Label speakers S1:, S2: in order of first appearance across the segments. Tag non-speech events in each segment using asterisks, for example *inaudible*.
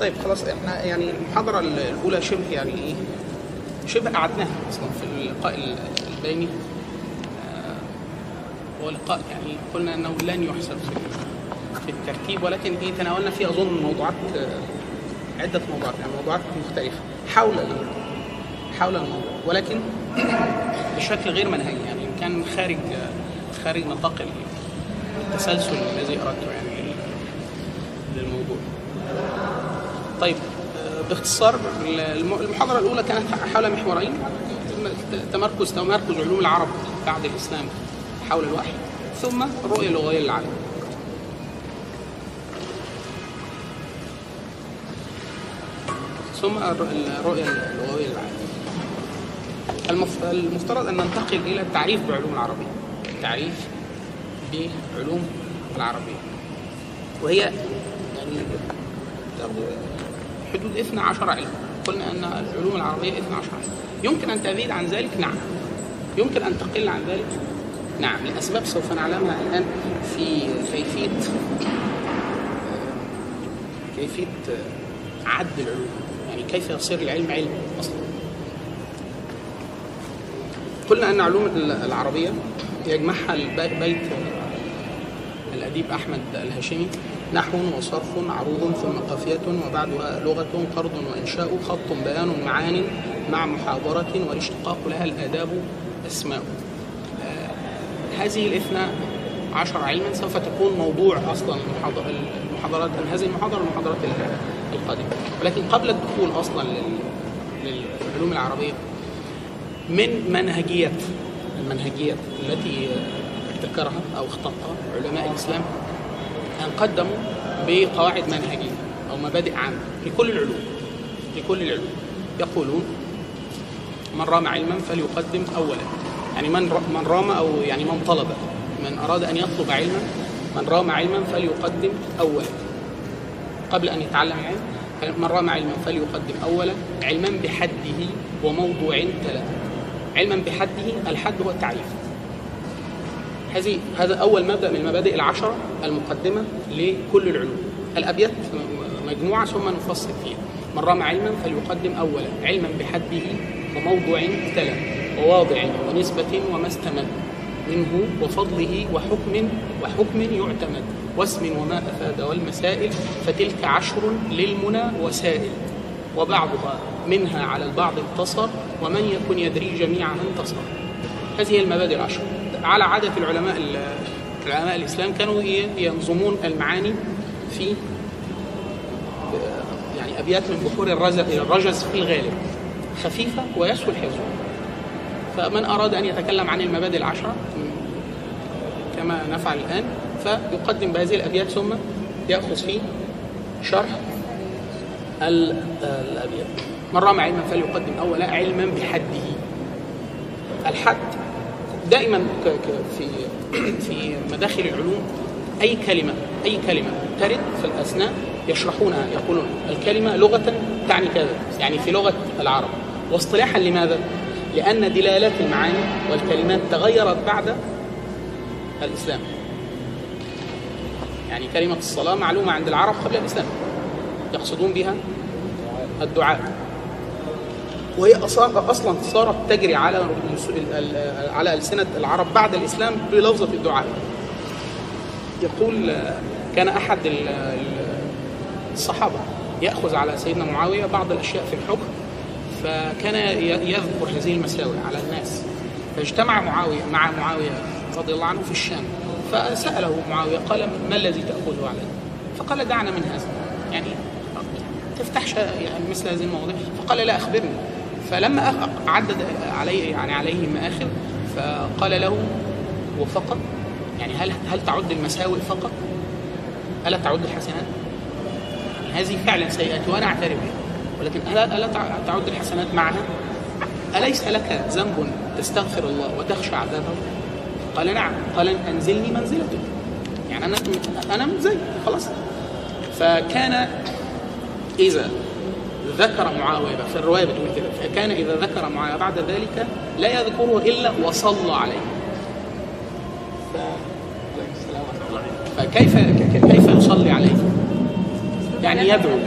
S1: طيب خلاص إحنا يعني المحاضرة الأولى شبه يعني إيه؟ شبه قعدناها أصلا في اللقاء البيني آه، هو لقاء يعني قلنا أنه لن يحسب في الترتيب ولكن إيه تناولنا فيه أظن موضوعات آه، عدة موضوعات يعني موضوعات مختلفة حول حول الموضوع. ولكن بشكل غير منهجي يعني كان خارج آه، خارج نطاق التسلسل الذي أردته يعني لل- للموضوع. طيب آه، باختصار الم- المحاضرة الأولى كانت حول محورين تمركز تمركز علوم العرب بعد الإسلام حول الوحي ثم الرؤية اللغوية للعالم. ثم الر- الرؤية اللغوية للعالم. المف- المفترض أن ننتقل إلى التعريف بعلوم العربية. التعريف بعلوم العربية. وهي يعني حدود 12 علم. قلنا أن العلوم العربية 12 علم. يمكن أن تزيد عن ذلك؟ نعم. يمكن أن تقل عن ذلك؟ نعم. لأسباب سوف نعلمها الآن في كيفية كيفية عد العلوم. يعني كيف يصير العلم علم أصلا؟ قلنا أن علوم العربية يجمعها البي- بيت الأديب أحمد الهاشمي. نحو وصرف عروض ثم قافية وبعدها لغة قرض وإنشاء خط بيان معان مع محاضرة والاشتقاق لها الآداب أسماء. آه، هذه الاثنى عشر علما سوف تكون موضوع أصلا المحاضر- المحاضرات هذه المحاضرة والمحاضرات القادمة. ولكن قبل الدخول أصلا لل- للعلوم العربية من منهجيات المنهجيات التي ابتكرها أو اخترقها علماء الإسلام؟ أن قدموا بقواعد منهجية أو مبادئ عامة لكل العلوم لكل العلوم. يقولون من رام علما فليقدم اولا. يعني من من رام أو يعني من طلب من أراد أن يطلب علما من رام علما فليقدم اولا. قبل أن يتعلم العلم من رام علما فليقدم اولا علما بحده وموضوع تلا علما بحده الحد هو التعريف. هذه هذا أول مبدأ من المبادئ العشرة المقدمة لكل العلوم. الأبيات مجموعة ثم نفصل فيها. من رام علما فليقدم أولا. علما بحده وموضوع تلا. وواضع ونسبة وما استمد. منه وفضله وحكم وحكم يعتمد. واسم وما أفاد والمسائل. فتلك عشر للمنى وسائل. وبعضها منها على البعض اقتصر ومن يكن يدري جميعها انتصر. هذه المبادئ العشر على عادة العلماء علماء الإسلام كانوا ينظمون المعاني في يعني أبيات من بحور الرجز في الغالب خفيفة ويسهل حفظها. فمن أراد أن يتكلم عن المبادئ العشرة كما نفعل الآن فيقدم بهذه الأبيات ثم يأخذ فيه شرح ال- الأبيات. من رام علما فليقدم أولا علما بحده. الحد. دائما في *clears throat* في مداخل العلوم أي كلمة أي كلمة ترد في الأثناء يشرحونها يقولون الكلمة لغة تعني كذا يعني في لغة العرب. واصطلاحا لماذا؟ لأن دلالات المعاني والكلمات تغيرت بعد الإسلام. يعني كلمة الصلاة معلومة عند العرب قبل الإسلام يقصدون بها الدعاء. وهي أصلا صارت تجري على على ألسنة العرب بعد الإسلام بلفظة الدعاء. يقول كان أحد ال- ال- الصحابة يأخذ على سيدنا معاوية بعض الأشياء في الحكم فكان يذكر هذه المساوئ على الناس. فاجتمع معاوية مع معاوية رضي الله عنه في الشام فسأله معاوية قال ما الذي تأخذه عليه؟ فقال دعنا من هذا يعني تفتحش يعني مثل هذه المواضيع. فقال لا أخبرني. فلما عدد عليه يعني عليه مآخذ فقال له وفقط يعني هل هل تعد المساوئ فقط؟ ألا تعد الحسنات؟ يعني هذه فعلا سيئات وأنا أعترف بها ولكن ألا ألا تع- تعد الحسنات معها؟ أليس لك ذنب تستغفر الله وتخشى عذابه؟ قال نعم قال أنزلني منزلتك يعني أنا أنا زي خلاص فكان إذا ذكر معاوية في الرواية بتقول كده. فكان إذا ذكر معاوية بعد ذلك لا يذكره إلا وصلى عليه. فكيف كيف يصلي عليه؟ يعني يدعو.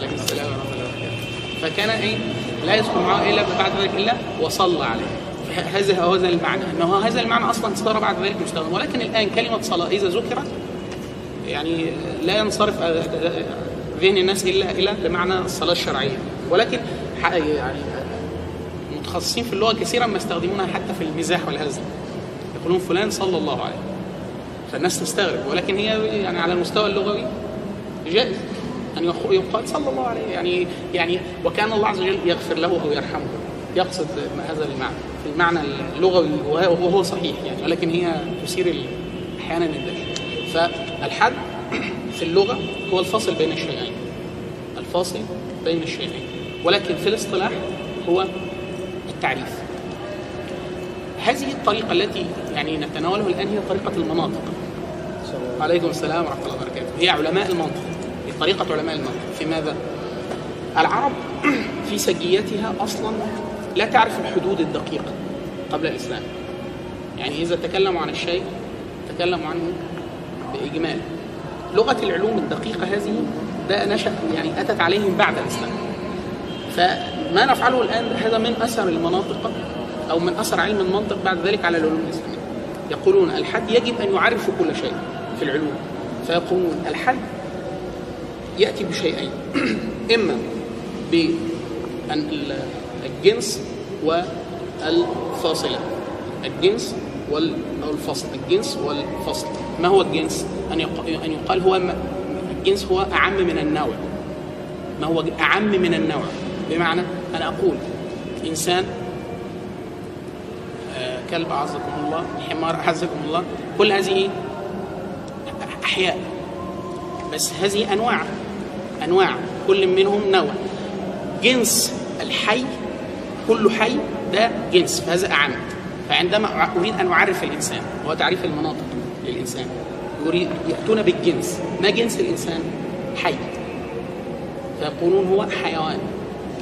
S1: له السلام ورحمة الله فكان إيه؟ لا يذكر معه إلا بعد ذلك إلا وصلى عليه. هذا هو هذا المعنى. إنه هذا المعنى أصلا صار بعد ذلك مستخدم. ولكن الآن كلمة صلاة إذا ذكرت يعني لا ينصرف ذهن الناس الا إلى لمعنى الصلاة الشرعية. ولكن يعني متخصصين في اللغة كثيرا ما يستخدمونها حتى في المزاح والهزل. يقولون فلان صلى الله عليه فالناس تستغرب. ولكن هي يعني على المستوى اللغوي جائز. أن يقال صلى الله عليه يعني يعني وكان الله عز وجل يغفر له أو يرحمه. يقصد هذا المعنى. في المعنى اللغوي وهو صحيح يعني. ولكن هي تثير أحيانا الدهشه فالحد في اللغة هو الفاصل بين الشيئين. الفاصل بين الشيئين. ولكن في الاصطلاح هو التعريف. هذه الطريقة التي يعني نتناولها الآن هي طريقة المناطق. عليكم السلام ورحمة الله وبركاته. هي علماء المنطق. هي طريقة علماء المنطق. في ماذا؟ العرب *clears throat* في سجيتها أصلا لا تعرف الحدود الدقيقة قبل الإسلام. يعني إذا تكلموا عن الشيء تكلموا عنه بإجمال. لغة العلوم الدقيقة هذه ده نشأ يعني أتت عليهم بعد الإسلام. فما نفعله الآن هذا من أثر المناطق أو من أثر علم المنطق بعد ذلك على العلوم الإسلامية. يقولون الحد يجب أن يعرف كل شيء في العلوم. فيقولون الحد يأتي بشيئين. *clears throat* إما بالجنس والفاصله الجنس وال أو الفصل الجنس والفصل. ما هو الجنس؟ أن أن يقال هو الجنس هو أعم من النوع. ما هو أعم من النوع؟ بمعنى أنا أقول انسان آه، كلب أعزكم الله حمار أعزكم الله كل هذه أحياء. بس هذه أنواع أنواع كل منهم نوع. جنس الحي كل حي ده جنس فهذا أعم. فعندما أريد أن أعرف الإنسان هو تعريف المناطق للإنسان. يأتون بالجنس. ما جنس الإنسان؟ حي. فيقولون هو حيوان.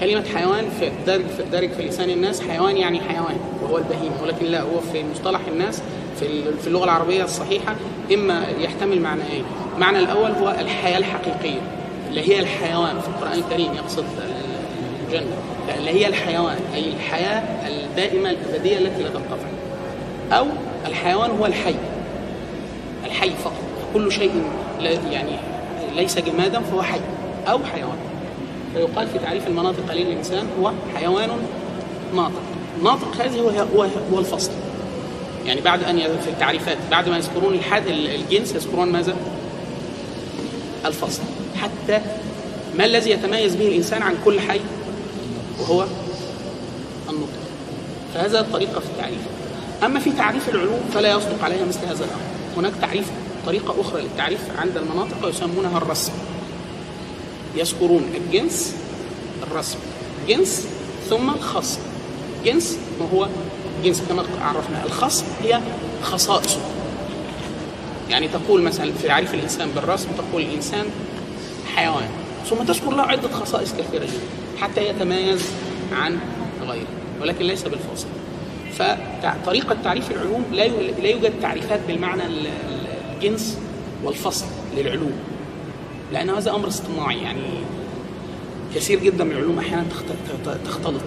S1: كلمة حيوان في دارج في, دارج في لسان الناس حيوان يعني حيوان وهو البهيمة. ولكن لا هو في مصطلح الناس في في اللغة العربية الصحيحة إما يحتمل معنيين، المعنى الأول هو الحياة الحقيقية اللي هي الحيوان. في القرآن الكريم يقصد الجنة. اللي هي الحيوان أي الحياة الدائمة الأبدية التي لا تنقطع. أو الحيوان هو الحي. الحي فقط كل شيء يعني ليس جمادا فهو حي أو حيوان. فيقال في تعريف المناطق للإنسان هو حيوان ناطق. ناطق هذه هو, هو, هو الفصل. يعني بعد أن في التعريفات بعد ما يذكرون الحد الجنس يذكرون ماذا؟ الفصل. حتى ما الذي يتميز به الإنسان عن كل حي؟ وهو النطق. فهذا الطريقة في التعريف. أما في تعريف العلوم فلا يصدق عليها مثل هذا الأمر. هناك تعريف طريقة أخرى للتعريف عند المناطق يسمونها الرسم. يذكرون الجنس الرسم جنس ثم الخصم جنس ما هو جنس كما عرفنا الخصم هي خصائصه يعني تقول مثلا في تعريف الإنسان بالرسم تقول الإنسان حيوان. ثم تذكر له عدة خصائص كثيرة جدا حتى يتميز عن غيره ولكن ليس بالفاصل. فطريقة تعريف العلوم لا لا يوجد تعريفات بالمعنى الجنس والفصل للعلوم. لأن هذا أمر اصطناعي يعني كثير جدا من العلوم أحيانا تختلط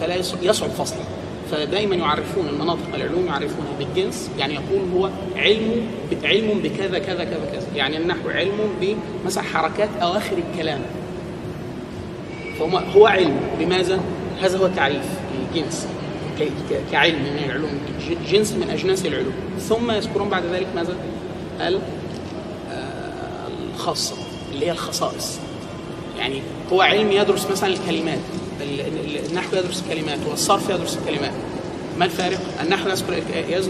S1: فلا يصعب فصله فدائما يعرفون المناطق العلوم يعرفونها بالجنس يعني يقول هو علم علم بكذا كذا كذا كذا. يعني النحو علم بمثلا حركات أواخر الكلام. فهو هو علم. بماذا؟ هذا هو تعريف الجنس. كعلم من العلوم جنس من أجناس العلوم. ثم يذكرون بعد ذلك ماذا؟ الخاصة اللي هي الخصائص. يعني هو علم يدرس مثلا الكلمات النحو يدرس الكلمات والصرف يدرس الكلمات. ما الفارق؟ النحو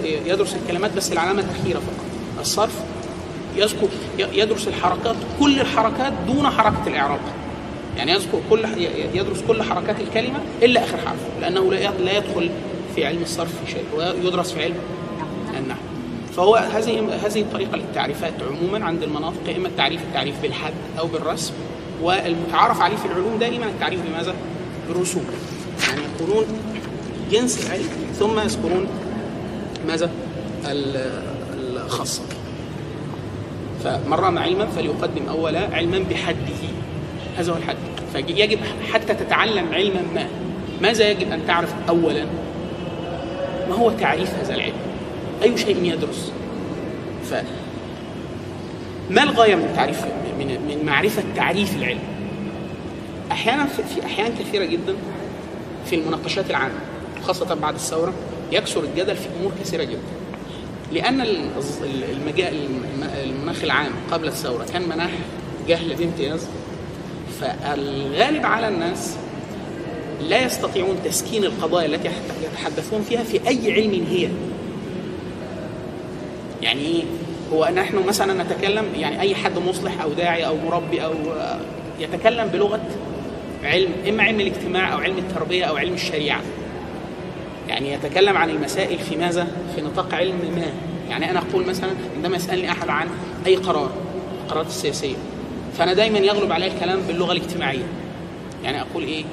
S1: يدرس الكلمات بس العلامة الأخيرة فقط. الصرف يذكر يدرس الحركات كل الحركات دون حركة الإعراب. يعني يذكر كل يدرس كل حركات الكلمة إلا آخر حرف لأنه لا يدخل في علم الصرف شيء ويدرس في علم النحو. فهو هذه هذه الطريقة للتعريفات عموما عند المناطق إما التعريف التعريف بالحد أو بالرسم. والمتعارف عليه في العلوم دائما التعريف بماذا؟ بالرسوم. يعني يقولون جنس العلم ثم يذكرون ماذا؟ الخاصة. فمن رام علما فليقدم أولا علما بحده. هذا هو الحد. فيجب حتى تتعلم علما ما. ماذا يجب أن تعرف اولا؟ ما هو تعريف هذا العلم؟ أي شيء يدرس؟ ف ما الغاية من تعريف من من معرفة تعريف العلم؟ أحيانا في أحيان كثيرة جدا في المناقشات العامة خاصة بعد الثورة يكثر الجدل في أمور كثيرة جدا. الز- المجال الم- المناخ العام قبل الثورة كان مناخ جهل بامتياز. فالغالب على الناس لا يستطيعون تسكين القضايا التي يتحدثون فيها في أي علم هي. يعني إيه هو نحن مثلا نتكلم يعني أي حد مصلح أو داعي أو مربي أو آه، يتكلم بلغة علم إما علم الاجتماع أو علم التربية أو علم الشريعة. يعني يتكلم عن المسائل في ماذا؟ في نطاق علم ما. يعني أنا أقول مثلا عندما يسألني أحد عن أي قرار القرارات السياسية. فأنا دايما يغلب علي الكلام باللغة الاجتماعية. يعني أقول إيه؟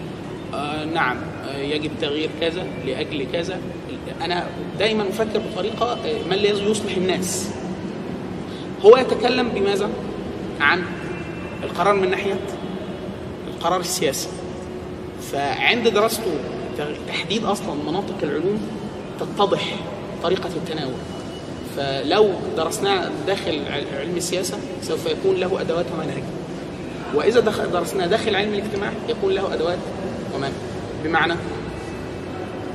S1: آه نعم آه يجب تغيير كذا لأجل كذا. أنا دايما أفكر بطريقة آه، ما الذي يصلح الناس؟ هو يتكلم بماذا؟ عن القرار من ناحية القرار السياسي. فعند دراسته تحديد أصلا مناطق العلوم تتضح طريقة التناول. فلو درسناه داخل علم السياسة سوف يكون له أدوات ومناهج. وإذا دخل درسناه داخل علم الاجتماع يكون له أدوات ومناهج بمعنى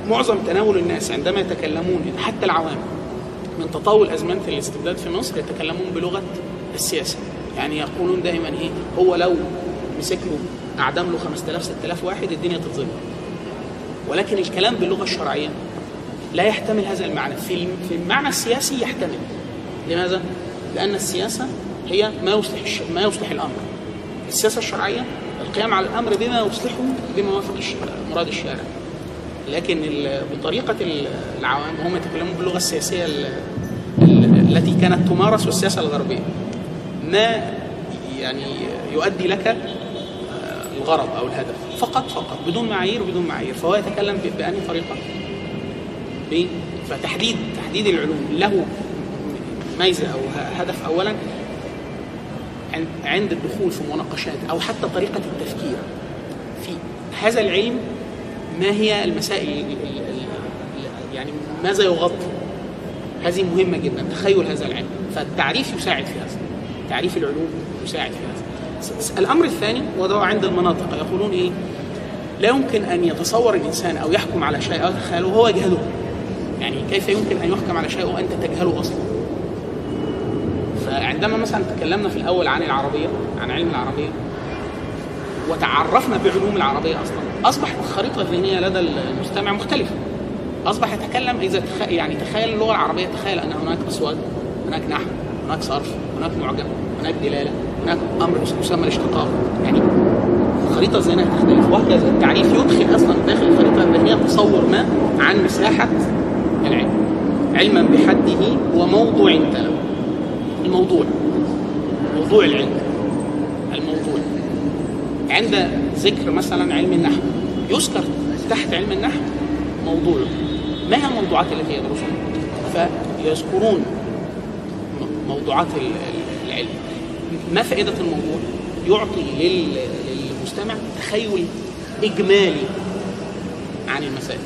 S1: معظم تناول الناس عندما يتكلمون حتى العوام من تطاول ازمنه الاستبداد في مصر يتكلمون بلغة السياسة. يعني يقولون دائما إيه؟ هو لو مسك له اعدم له 5000 6000 واحد الدنيا تتظبط ولكن الكلام باللغة الشرعية لا يحتمل هذا المعنى. في في المعنى السياسي يحتمل. لماذا؟ لأن السياسة هي ما يصلح. ما يصلح الأمر. السياسة الشرعية القيام على الأمر بما يصلحه بما يوافق. مراد الشارع. لكن ال- العوام هم يتكلمون باللغة السياسية ال... ال... التي كانت تمارس في السياسة الغربية. ما يعني يؤدي لك آه، الغرض أو الهدف. فقط فقط. بدون معايير وبدون معايير. فهو يتكلم بأنهي طريقة؟ ب- فتحديد تحديد العلوم. له ميزة أو ه- هدف اولا عند- الدخول في مناقشات أو حتى طريقة التفكير. في هذا العلم ما هي المسائل ال- ال- ال- يعني ماذا يغطي؟ هذه مهمة جدا تخيل هذا العلم. فالتعريف يساعد في هذا تعريف العلوم يساعد في هذا. الأمر الثاني وده عند المناطق. يقولون إيه؟ لا يمكن أن يتصور الإنسان أو يحكم على شيء أو يتخيله وهو يجهله يعني كيف يمكن أن يحكم على شيء وأنت تجهله أصلا؟ فعندما مثلا تكلمنا في الأول عن العربية عن علم العربية وتعرفنا بعلوم العربية أصلا أصبحت الخريطة الذهنية لدى المستمع مختلفة. أصبح يتكلم إذا تخ... يعني تخيل اللغة العربية تخيل أن هناك اصوات هناك نحو هناك صرف هناك معجم هناك دلالة هناك أمر يسمى الاشتقاق. يعني الخريطة الذهنية تختلف وهكذا التعريف يدخل أصلا داخل الخريطة الذهنية تصور ما عن مساحة العلم. علما بحده وموضوع تلو الموضوع. موضوع العلم. الموضوع. عند ذكر مثلا علم النحو يذكر تحت علم النحو موضوع. ما هي الموضوعات التي يدرسونها فيذكرون موضوعات ال- ال- العلم. ما فائدة الموضوع؟ يعطي لل- للمستمع تخيل إجمالي عن المسائل.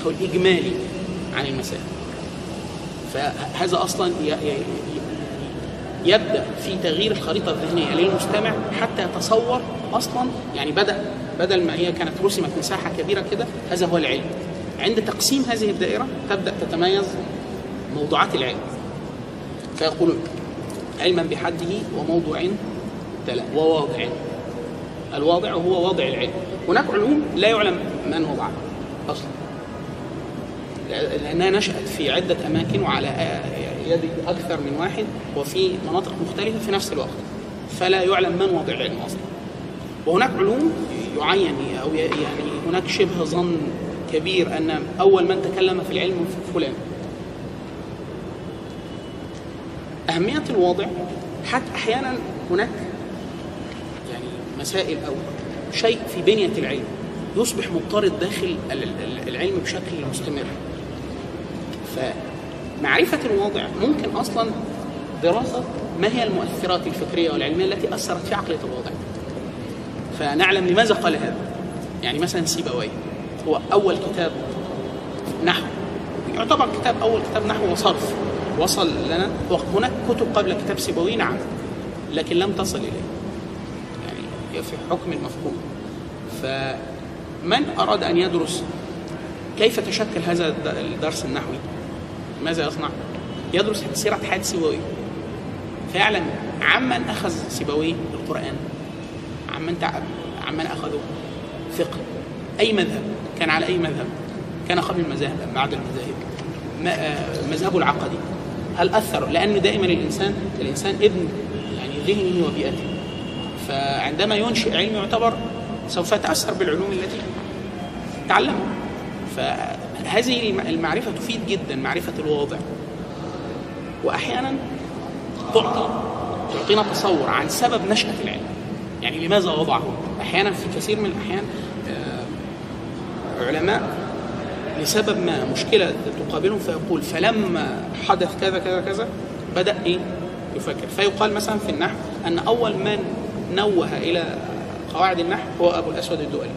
S1: تخيل إجمالي عن المسائل. فهذا أصلا يبدأ في تغيير الخريطة الذهنية للمستمع حتى يتصور أصلا؟ يعني بدأ بدل ما هي كانت رسمت مساحة كبيرة كده هذا هو العلم. عند تقسيم هذه الدائرة تبدأ تتميز موضوعات العلم. فيقولون علما بحده وموضوع وواضع. الواضع هو واضع العلم. هناك علوم لا يعلم من وضعها أصلا. لأنها نشأت في عدة أماكن وعلى يد أكثر من واحد وفي مناطق مختلفة في نفس الوقت. فلا يعلم من وضع العلم أصلا. وهناك علوم يعين أو ي- يعني هناك شبه ظن كبير أن أول من تكلم في العلم فلان. أهمية الواضع حتى أحيانا هناك يعني مسائل أو شيء في بنية العلم يصبح مضطرد داخل ال- ال- العلم بشكل مستمر. فمعرفة الواضع ممكن أصلا دراسة ما هي المؤثرات الفكرية والعلمية التي أثرت في عقلية الواضع فنعلم لماذا قال هذا. يعني مثلا سيبويه هو أول كتاب نحو يعتبر كتاب أول كتاب نحو وصرف. وصل لنا وهناك كتب قبل كتاب سيبويه نعم لكن لم تصل إليه. يعني في حكم المفقود فمن أراد أن يدرس كيف تشكل هذا الدرس النحوي؟ ماذا يصنع؟ يدرس سيرة حياة سيبويه فيعلم عمن أخذ سيبويه القرآن. عمن تعب عمن اخذوا فقه. أي مذهب؟ كان على أي مذهب؟ كان قبل المذاهب ام بعد المذاهب. آه، مذهبه العقدي. هل أثر؟ لأنه دائما الإنسان الإنسان ابن يعني ذهنه وبيئته. فعندما ينشئ علم يعتبر سوف يتاثر بالعلوم التي تعلمها فهذه الم- المعرفة تفيد جدا معرفة الواضع. واحيانا تعطي تعطينا تصور عن سبب نشأة العلم. يعني لماذا وضعه؟ أحيانا في كثير من الأحيان آه، علماء لسبب ما مشكلة تقابلهم فيقول فلما حدث كذا كذا كذا بدأ إيه؟ يفكر. فيقال مثلا في النحو أن أول من نوه إلى قواعد النحو هو أبو الأسود الدؤلي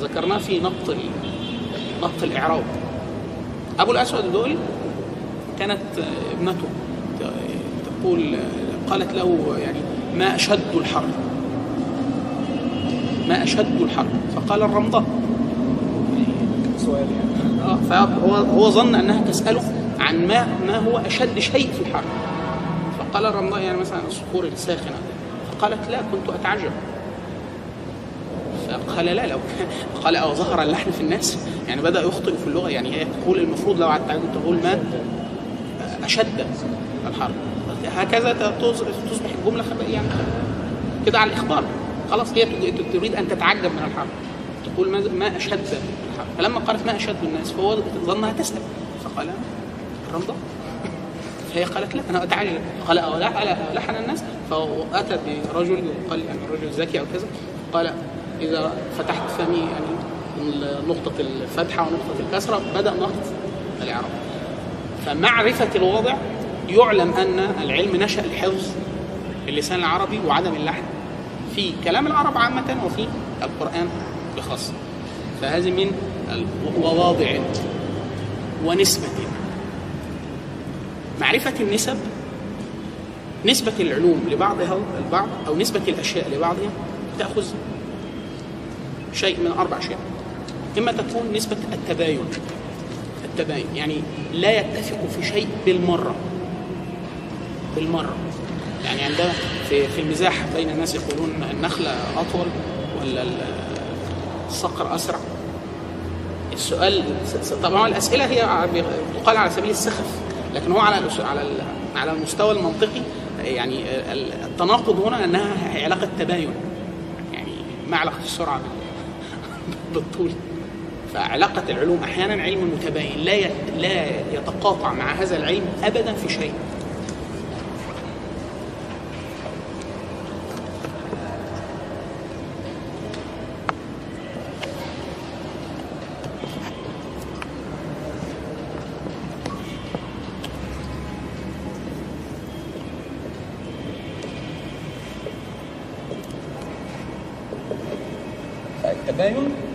S1: ذكرناه في نقط نقط الإعراب. أبو الأسود الدؤلي كانت ابنته تقول قالت له يعني ما أشد الحرب. ما أشد الحرب. فقال الرمضاء.
S2: سؤال يعني.
S1: آه فهو هو ظن أنها تسأله عن ما ما هو أشد شيء في الحرب. فقال الرمضاء يعني مثلا الصخور الساخنة. فقالت لا كنت أتعجب. فقال لا لو *laughs* قال أو ظهر اللحن في الناس؟ يعني بدأ يخطئ في اللغة يعني هي تقول المفروض لو التعجب تقول ما أشد الحرب. هكذا تص- تصبح الجملة يعني كده على الإخبار. خلاص هي تريد أن تتعجب من الحرب. تقول ما أشد الحرب. فلما قالت ما أشد الناس فهو ظنها تسال فقال الرمضه *laughs* فهي قالت لا أنا اتعجب قال أو لحن الناس. فأتى برجل يقال يعني رجل ذكي أو كذا. قال إذا فتحت فمي يعني نقطة الفتحة ونقطة الكسرة بدأ نقط الاعراب فمعرفة الواضع يعلم أن العلم نشأ الحفظ اللسان العربي وعدم اللحن في كلام العرب عامة وفي القرآن بخاصة فهذه من الوواضع ونسبة. معرفة النسب نسبة العلوم لبعضها البعض أو نسبة الأشياء لبعضها تأخذ شيء من أربع أشياء. إما تكون نسبة التباين التباين يعني لا يتفق في شيء بالمرة. بالمرة. يعني عندما في في المزاح بين الناس يقولون النخلة أطول ولا ال- الصقر أسرع. السؤال طبعا الأسئلة هي تقال على سبيل السخف لكن هو على على على المستوى المنطقي يعني ال- التناقض هنا أنها هي علاقة تباين يعني ما علاقة السرعة بال- بالطول. فعلاقة العلوم أحيانا علم متباين لا لا يتقاطع مع هذا العلم أبدا في شيء فالتباين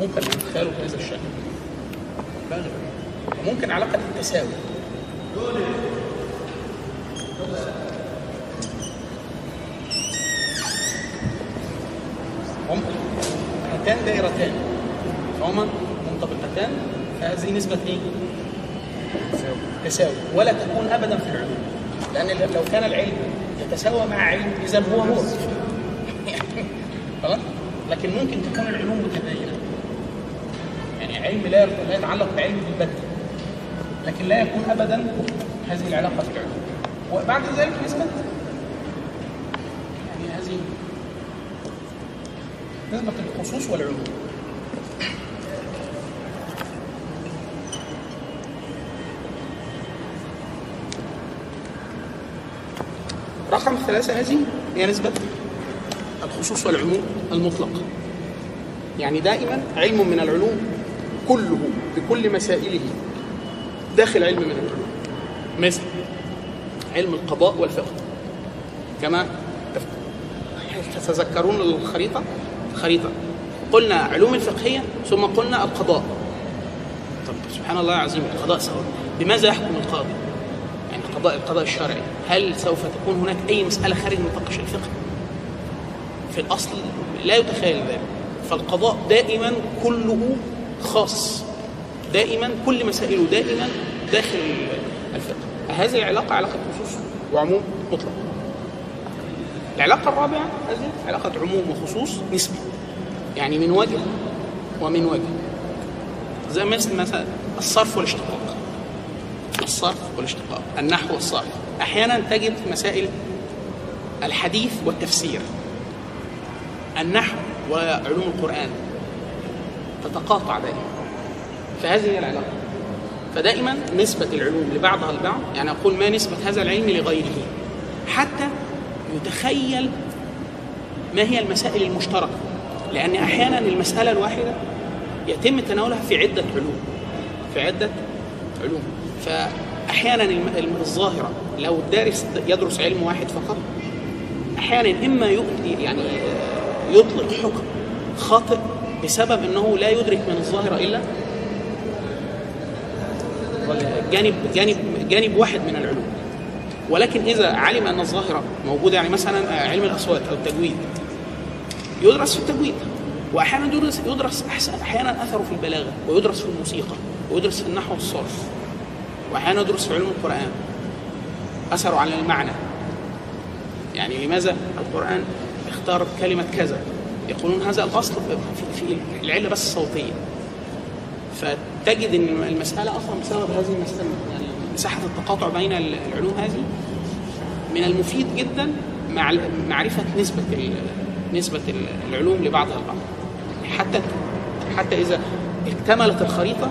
S1: ممكن نتخيله بهذا الشكل باغر وممكن علاقة التساوي ممكن هاتان دائرتان فهما منطبقتان فهذه نسبة إيه؟ تساوي ولا تكون ابدا في العلوم لأن لو كان العلم يتساوى مع علم إذا هو هو. *laughs* خلاص؟ لكن ممكن تكون العلوم متباينه يعني علم لا يتعلق بعلم بالبدء. لكن لا يكون ابدا هذه العلاقة في العلوم. وبعد ذلك نسبة. يعني هذه نسبة الخصوص والعلوم. رقم ثلاثة هذه هي نسبة الخصوص والعموم المطلق. يعني دائما علم من العلوم كله بكل مسائله داخل علم من العلوم. مثل علم القضاء والفقه. كما تتذكرون الخريطة؟ الخريطه قلنا علوم الفقهية ثم قلنا القضاء. طب سبحان الله العظيم القضاء سواء. بماذا يحكم القاضي؟ القضاء القضاء الشرعي. هل سوف تكون هناك أي مسألة خارج نطاق الفقه؟ في الأصل لا يتخيل ذلك. فالقضاء دائما كله خاص. دائما كل مسائله دائما داخل الفقه. هذه العلاقة علاقة خصوص وعموم مطلق العلاقة الرابعة هذه علاقة عموم وخصوص نسبي. يعني من وجه ومن وجه. زي مثل مثلا الصرف والاشتقاق الصرف والاشتقاق. النحو والصرف. أحيانا تجد مسائل الحديث والتفسير. النحو وعلوم القرآن تتقاطع دائما. فهذه هي العلاقة. فدائما نسبة العلوم لبعضها البعض يعني أقول ما نسبة هذا العلم لغيره؟ حتى يتخيل ما هي المسائل المشتركة. لأن أحيانا المسألة الواحدة يتم تناولها في عدة علوم. في عدة علوم. فأحيانا الظاهرة لو الدارس يدرس علم واحد فقط أحيانا إما يؤتي يعني يطلق حكم خاطئ بسبب إنه لا يدرك من الظاهرة إلا جانب جانب جانب واحد من العلوم. ولكن إذا علم أن الظاهرة موجودة يعني مثلا علم الأصوات أو التجويد يدرس في التجويد. وأحيانا يدرس يدرس أحيانا أثره في البلاغة ويدرس في الموسيقى ويدرس في النحو والصرف. وأحيانا يدرس في علوم القرآن. أثره على المعنى. يعني لماذا القرآن اختار كلمة كذا؟ يقولون هذا الأصل في العلة بس صوتية فتجد أن المسألة أصلا بسبب هذه المسألة يعني مساحة التقاطع بين العلوم هذه من المفيد جدا مع معرفة نسبة نسبة العلوم لبعضها البعض. حتى حتى إذا اكتملت الخريطة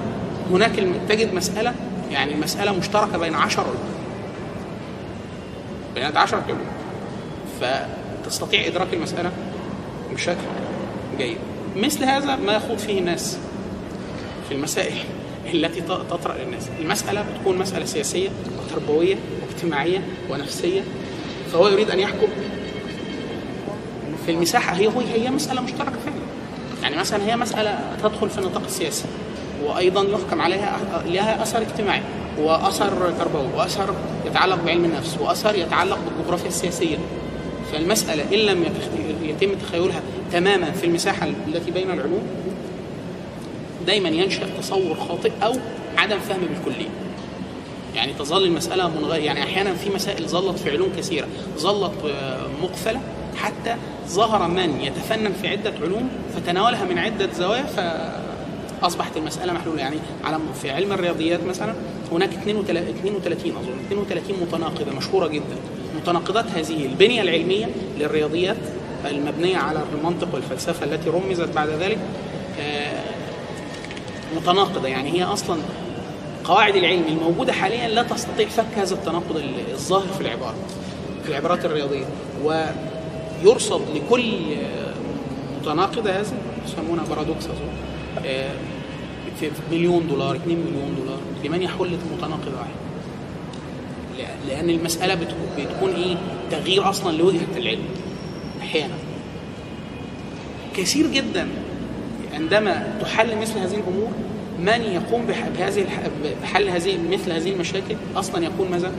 S1: هناك تجد مسألة يعني مسألة مشتركة بين عشر علوم بين عشرة علوم ف تستطيع إدراك المسألة بشكل جيد. مثل هذا ما يخوض فيه الناس في المسائل التي تطرأ للناس. المسألة بتكون مسألة سياسية وتربوية واجتماعية ونفسية. فهو يريد أن يحكم في المساحة. هي هي مسألة مشتركة فعلا. يعني مثلا هي مسألة تدخل في النطاق السياسي. وأيضا يحكم عليها لها أثر اجتماعي وأثر تربوي وأثر يتعلق بعلم النفس وأثر يتعلق بالجغرافيا السياسية. فالمسألة إن لم يتم تخيلها تماما في المساحة التي بين العلوم دايما ينشأ تصور خاطئ أو عدم فهم بالكلية. يعني تظل المسألة منغيرة يعني أحيانا في مسائل ظلت في علوم كثيرة ظلت مقفلة حتى ظهر من يتفنن في عدة علوم فتناولها من عدة زوايا فأصبحت المسألة محلولة يعني على في علم الرياضيات مثلا هناك 32 أظن 32 متناقضة مشهورة جدا. متناقضات هذه البنية العلمية للرياضيات المبنية على المنطق والفلسفة التي رمزت بعد ذلك متناقضة. يعني هي أصلا قواعد العلم الموجودة حاليا لا تستطيع فك هذا التناقض الظاهر في العبارة في العبارات الرياضية. ويرصد لكل متناقضة هذا يسمونها بارادوكس أظن. في مليون دولار 2 مليون دولار. لمن يحل متناقض واحد. لأن المسألة بتكون إيه؟ تغيير أصلا لوجهة العلم أحيانا. كثير جدا عندما تحل مثل هذه الأمور من يقوم بهذه بحل هذه مثل هذه المشاكل؟ أصلا يكون ماذا؟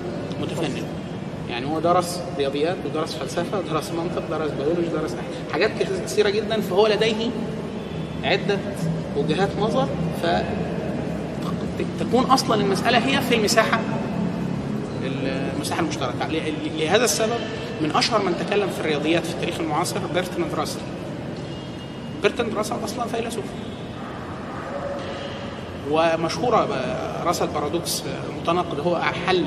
S1: متفنن. يعني هو درس رياضيات ودرس فلسفة ودرس منطق درس بيولوجي درس حاجات كثيرة جدا فهو لديه عدة وجهات نظر فتكون أصلا المسألة هي في المساحه المساحة المشتركة. لهذا السبب من أشهر من تكلم في الرياضيات في التاريخ المعاصر برتراند راسل برتراند راسل أصلا فيلسوف. ومشهوره راسل paradox متناقض هو حل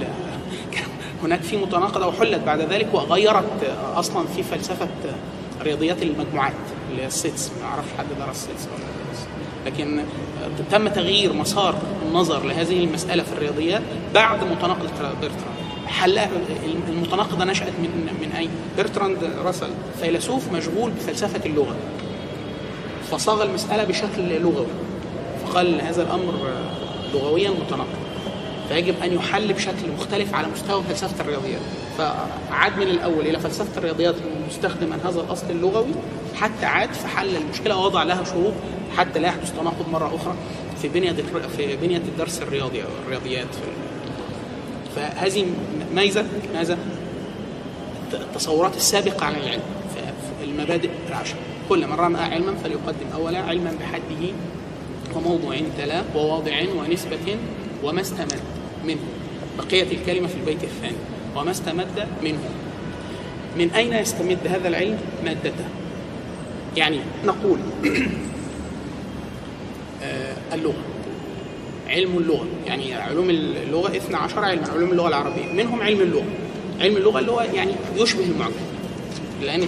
S1: *laughs* هناك في متناقضه وحلت بعد ذلك وغيرت أصلا في فلسفة رياضيات المجموعات اللي هي ال sets. ما أعرفش حد درس sets ولا لكن تم تغيير مسار النظر لهذه المسألة في الرياضيات بعد متناقضة برتراند حلها المتناقضة نشأت من من أين؟ برتراند راسل فيلسوف مشغول بفلسفة اللغة. فصاغ المسألة بشكل لغوي. فقال هذا الأمر لغويا متناقض. فيجب أن يحل بشكل مختلف على مستوى فلسفة الرياضيات. فعاد من الأول إلى فلسفة الرياضيات مستخدما هذا الأصل اللغوي حتى عاد فحل المشكلة ووضع لها شروط حتى لا يحدث تناقض مرة أخرى في بنية في بنية الدرس الرياضي أو الرياضيات. فهذه ميزة ماذا؟ التصورات السابقة عن العلم. المبادئ العشر. كل من رمى علما فليقدم أولا علما بحده وموضوع تلا وواضع ونسبة وما استمد منه. بقية الكلمة في البيت الثاني. وما استمد منه. من أين يستمد هذا العلم؟ مادته. يعني نقول آه، اللغة علم اللغة. يعني علوم اللغة 12 علما علوم اللغة العربية. منهم علم اللغة. علم اللغة اللي هو يعني يشبه المعجم. لأن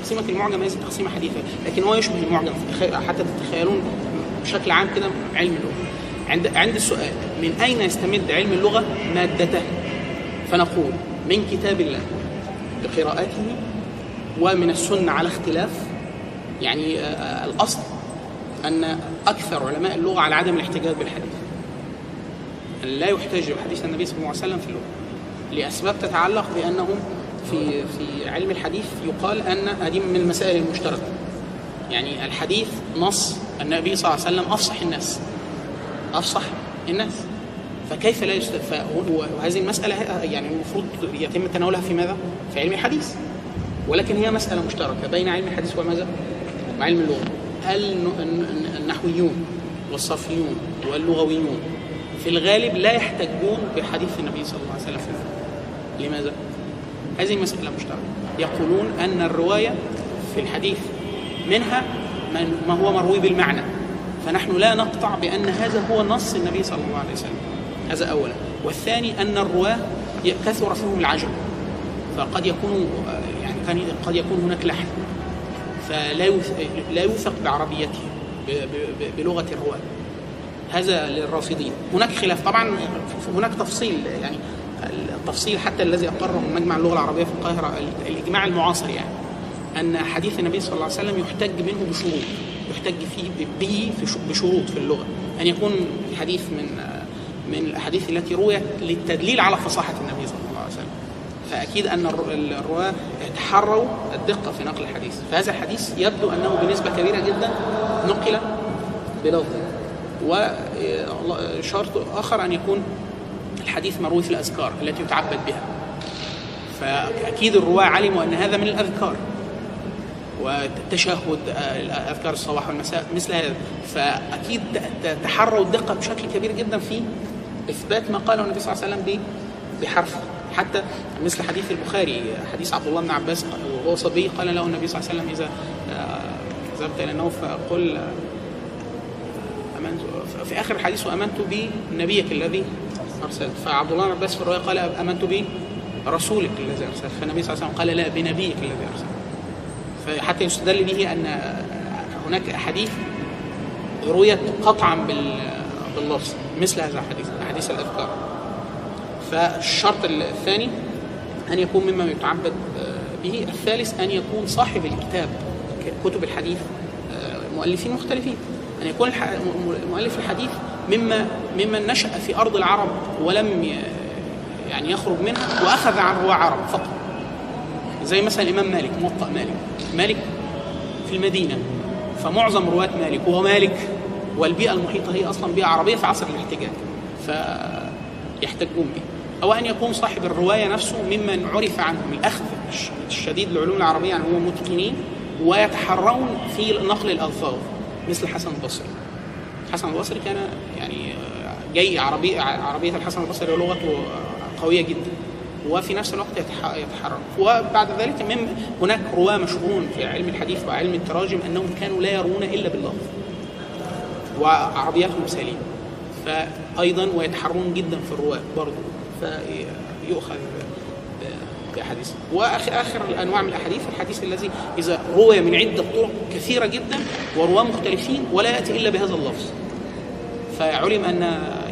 S1: تقسيمة المعجم ليست تقسيمة حديثة لكن هو يشبه المعجم. حتى تتخيلون بشكل عام كده علم اللغة. عند عند السؤال من أين يستمد علم اللغة مادته؟ فنقول من كتاب الله بقراءته ومن السنة على اختلاف يعني آه، الأصل أن أكثر علماء اللغة على عدم الاحتجاج بالحديث. أن لا يحتج بحديث النبي صلى الله عليه وسلم في اللغة. لأسباب تتعلق بأنهم في في علم الحديث يقال أن هذه من المسائل المشتركة. يعني الحديث نص النبي صلى الله عليه وسلم أفصح الناس. أفصح الناس. فكيف لا يستفى وهذه المسألة يعني المفروض يتم تناولها في ماذا؟ في علم الحديث. ولكن هي مسألة مشتركة بين علم الحديث وماذا؟ وعلم اللغة. النحويون والصرفيون واللغويون في الغالب لا يحتجون بحديث النبي صلى الله عليه وسلم. في لماذا؟ هذه مسألة مشتركة. يقولون أن الرواية في الحديث منها ما هو مروي بالمعنى. فنحن لا نقطع بأن هذا هو نص النبي صلى الله عليه وسلم. هذا أولا. والثاني أن الرواة كثر فيهم العجب فقد يكون يعني قد يكون هناك لحن. فلا لا يوثق بعربيته بلغة الرواة. هذا للرافضين. هناك خلاف. طبعا هناك تفصيل يعني التفصيل حتى الذي أقره مجمع اللغة العربية في القاهرة الإجماع المعاصر يعني أن حديث النبي صلى الله عليه وسلم يحتج منه بشروط يحتج فيه به بشروط في اللغة. أن يكون الحديث من من الأحاديث التي رويت للتدليل على فصاحة النبي صلى الله عليه وسلم. فأكيد أن الرواة تحروا الدقة في نقل الحديث. فهذا الحديث يبدو أنه بنسبة كبيرة جدا نقل بلفظ. وشرط آخر أن يكون الحديث مروي في الأذكار التي يتعبد بها. فأكيد الرواة علموا أن هذا من الأذكار. والتشهد آه، اذكار الصباح والمساء مثل هذا. فأكيد تحروا الدقة بشكل كبير جدا في إثبات ما قاله النبي صلى الله عليه وسلم بحرف. حتى مثل حديث البخاري حديث عبد الله بن عباس وهو صبي قال له النبي صلى الله عليه وسلم إذا آه، ذهبت إلى النوم فقل آه، آمنت. في آخر الحديث وآمنت بنبيك الذي أرسلت. فعبد الله بن عباس في الرواية قال آمنت برسولك الذي أرسلت. فالنبي صلى الله عليه وسلم قال لا بنبيك الذي أرسلت. حتى يستدل به أن هناك أحاديث رويت قطعا باللفظ مثل هذا الحديث احاديث الأذكار. فالشرط الثاني أن يكون مما يتعبد به. الثالث أن يكون صاحب الكتاب كتب الحديث مؤلفين مختلفين. أن يكون مؤلف الحديث مما ممن نشأ في أرض العرب ولم يعني يخرج منها وأخذ عن رواه عرب فقط. زي مثلا الإمام مالك موطأ مالك. مالك في المدينة فمعظم رواة مالك وهو مالك والبيئة المحيطة هي أصلا بيئة عربية في عصر الاحتجاج فيحتجون به أو أن يكون صاحب الرواية نفسه ممن عرف عنهم الأخذ الشديد للعلوم العربية يعني هم متقنين ويتحرون في نقل الألفاظ مثل الحسن البصري الحسن البصري كان يعني جاي عربية عربية الحسن البصري لغته قوية جدا وفي نفس الوقت يتحرر. وبعد ذلك من هناك رواة مشهورون في علم الحديث وعلم التراجم أنهم كانوا لا يرون إلا باللفظ وعربياتهم سليمة. فايضا ويتحرون جدا في الرواة برضه فيؤخذ بأحاديث. واخر آخر الأنواع من الأحاديث الحديث الذي إذا روي من عده طرق كثيرة جدا ورواة مختلفين ولا يأتي إلا بهذا اللفظ. فعلم أن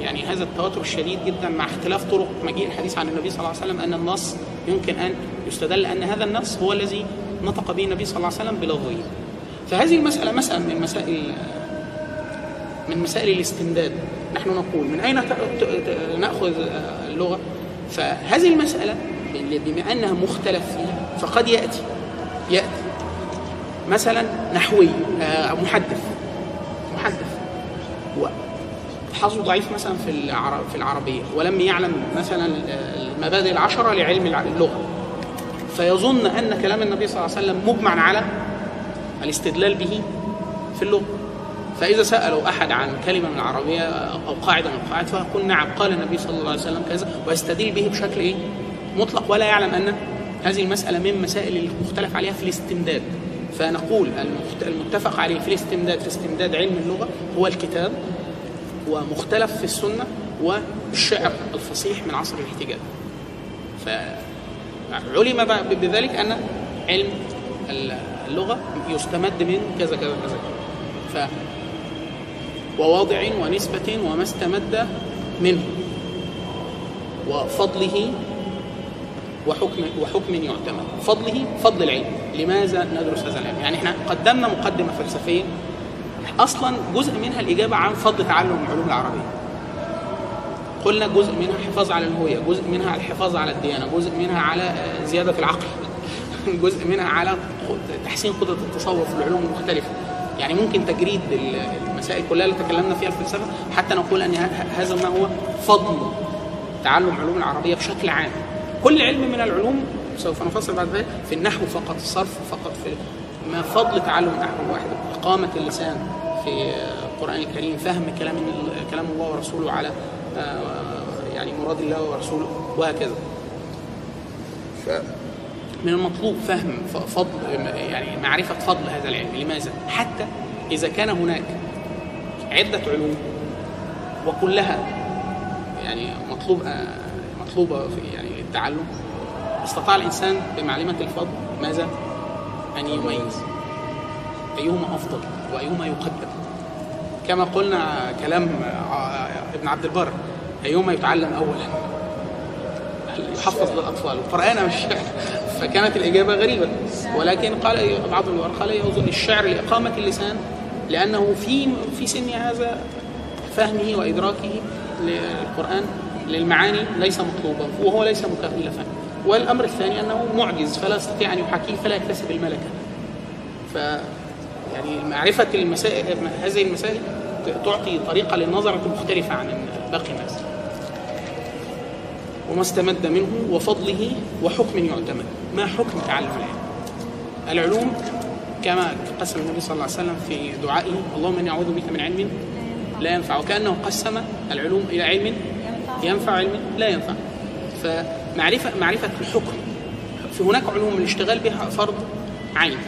S1: يعني هذا التواتر الشديد جدا مع اختلاف طرق مجيء الحديث عن النبي صلى الله عليه وسلم أن النص يمكن أن يستدل أن هذا النص هو الذي نطق به النبي صلى الله عليه وسلم بلفظه. فهذه المسألة مسألة من مسائل من مسائل الاستمداد. نحن نقول من ت- نأخذ آه، اللغة؟ فهذه المسألة بما أنها مختلف فيها فقد يأتي. يأتي. مثلا نحوي آه، محدث. محدث. وحظه ضعيف مثلا في في العربية. ولم يعلم مثلا المبادئ العشرة لعلم اللغة. فيظن أن كلام النبي صلى الله عليه وسلم مجمع على الاستدلال به في اللغة. فإذا سألوا أحد عن كلمة من العربية أو قاعدة من القواعد فيقول نعم قال النبي صلى الله عليه وسلم كذا ويستدل به بشكل إيه؟ مطلق ولا يعلم أن هذه المسألة من المسائل المختلف عليها في الاستمداد. فنقول المتفق عليه في الاستمداد في استمداد علم اللغة هو الكتاب ومختلف في السنة والشعر الفصيح من عصر الاحتجاج. فعلم بذلك أن علم اللغة يستمد من كذا كذا كذا. ف وواضع ونسبة وما استمد منه. وفضله وحكم وحكم يعتمد. فضله فضل العلم. لماذا ندرس هذا العلم؟ يعني إحنا قدمنا مقدمة فلسفية. أصلا جزء منها الإجابة عن فضل تعلم العلوم العربية. قلنا جزء منها الحفاظ على الهوية جزء منها الحفاظ على الديانة جزء منها على زيادة العقل *laughs* جزء منها على تحسين قدرة التصور في العلوم المختلفة. يعني ممكن تجريد ال- المسائل كلها اللي تكلمنا فيها في الفلسفة حتى نقول ه- هذا ما هو فضل تعلم علوم العربية بشكل عام. كل علم من العلوم سوف نفصل بعد ذلك في النحو فقط الصرف فقط في ما فضل تعلم النحو الواحد. إقامة اللسان في القرآن الكريم فهم كلام كلام الله ورسوله على آه، يعني مراد الله ورسوله وهكذا. من المطلوب فهم فضل يعني معرفة فضل هذا العلم. لماذا؟ حتى إذا كان هناك عدة علوم وكلها يعني مطلوب آه، مطلوبة في يعني للتعلم استطاع الإنسان بمعرفة الفضل ماذا؟ أن يميز. أيهما أفضل وأيهما يقدم؟ كما قلنا كلام آه، ابن عبد البر أيهما يتعلم أولا؟ يحفظ للأطفال. القرآن ام الشعر فكانت الإجابة غريبة. ولكن قال بعض الورقاء قال يظن الشعر لإقامة اللسان لأنه في في سن هذا فهمه وإدراكه للقرآن للمعاني ليس مطلوبا وهو ليس مكلفا والأمر الثاني أنه معجز فلا يستطيع أن يحاكيه فلا يكتسب الملكة. ف يعني معرفة المسائل هذه المسائل تعطي طريقة للنظره مختلفة عن باقي الناس. وما استمد منه وفضله وحكم يعتمد. ما حكم تعلم العلم؟ العلوم كما قسم النبي صلى الله عليه وسلم في دعائه اللهم إني أعوذ بك من علم لا ينفع وكأنه قسم العلوم إلى علم ينفع علم لا ينفع. فمعرفة معرفة الحكم في هناك علوم الاشتغال بها فرض عين